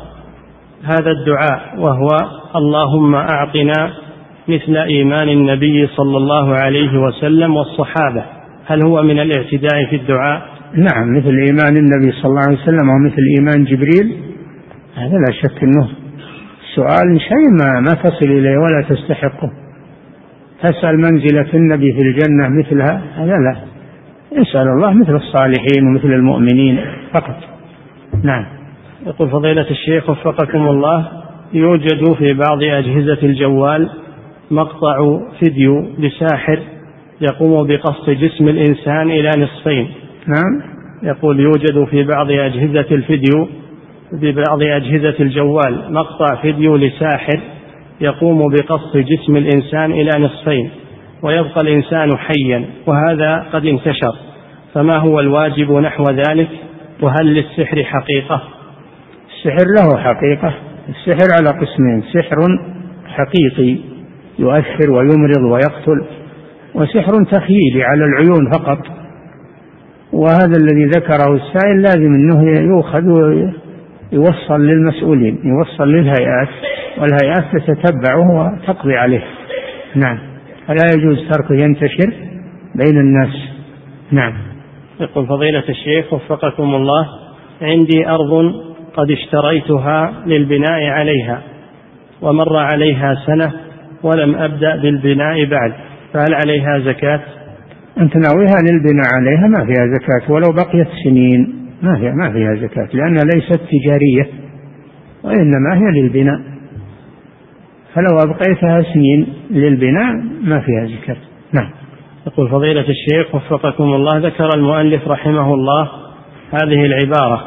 هذا الدعاء وهو اللهم أعطنا مثل إيمان النبي صلى الله عليه وسلم والصحابة. هل هو من الاعتداء في الدعاء؟ نعم مثل إيمان النبي صلى الله عليه وسلم ومثل إيمان جبريل هذا لا شك أنه سؤال شيء ما, ما تصل إليه ولا تستحقه. تسأل منزلة النبي في الجنة مثلها؟ هذا لا. اسأل الله مثل الصالحين ومثل المؤمنين فقط. نعم. يقول فضيلة الشيخ وفقكم الله يوجد في بعض أجهزة الجوال مقطع فيديو لساحر يقوم بقص جسم الإنسان إلى نصفين. نعم. يقول يوجد في بعض أجهزة الفيديو في بعض أجهزة الجوال مقطع فيديو لساحر يقوم بقص جسم الإنسان إلى نصفين ويبقى الإنسان حيا وهذا قد انتشر. فما هو الواجب نحو ذلك؟ وهل للسحر حقيقة؟ السحر له حقيقة. السحر على قسمين سحر حقيقي يؤثر ويمرض ويقتل وسحر تخييلي على العيون فقط. وهذا الذي ذكره السائل لازم أنه يؤخذ ويوصل للمسؤولين يوصل للهيئات والهيئات تتبعه وتقضي عليه. نعم. فلا يجوز تركه ينتشر بين الناس. نعم. يقول فضيلة الشيخ وفقكم الله عندي أرض قد اشتريتها للبناء عليها ومر عليها سنة ولم أبدأ بالبناء بعد فهل عليها زكاة؟ أنت ناويها للبناء عليها؟ ما فيها زكاة ولو بقيت سنين. ما فيها ما فيها زكاة لأنها ليست تجارية وإنما هي للبناء. فلو أبقيتها سنين للبناء ما فيها زكاة. نعم. يقول فضيلة الشيخ وفقكم الله ذكر المؤلف رحمه الله هذه العبارة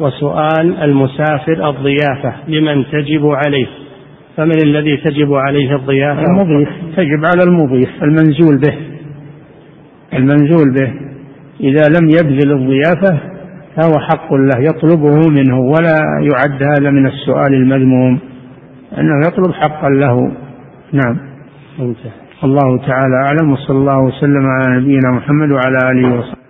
وسؤال المسافر الضيافة لمن تجب عليه؟ فمن الذي تجب عليه الضيافة؟ المضيف. تجب على المضيف المنزول به. المنزول به إذا لم يبذل الضيافة فهو حق له يطلبه منه ولا يعد هذا من السؤال المذموم. أنه يطلب حقا له. نعم. الله تعالى أعلم وصلى الله وسلم على نبينا محمد وعلى آله وصحبه.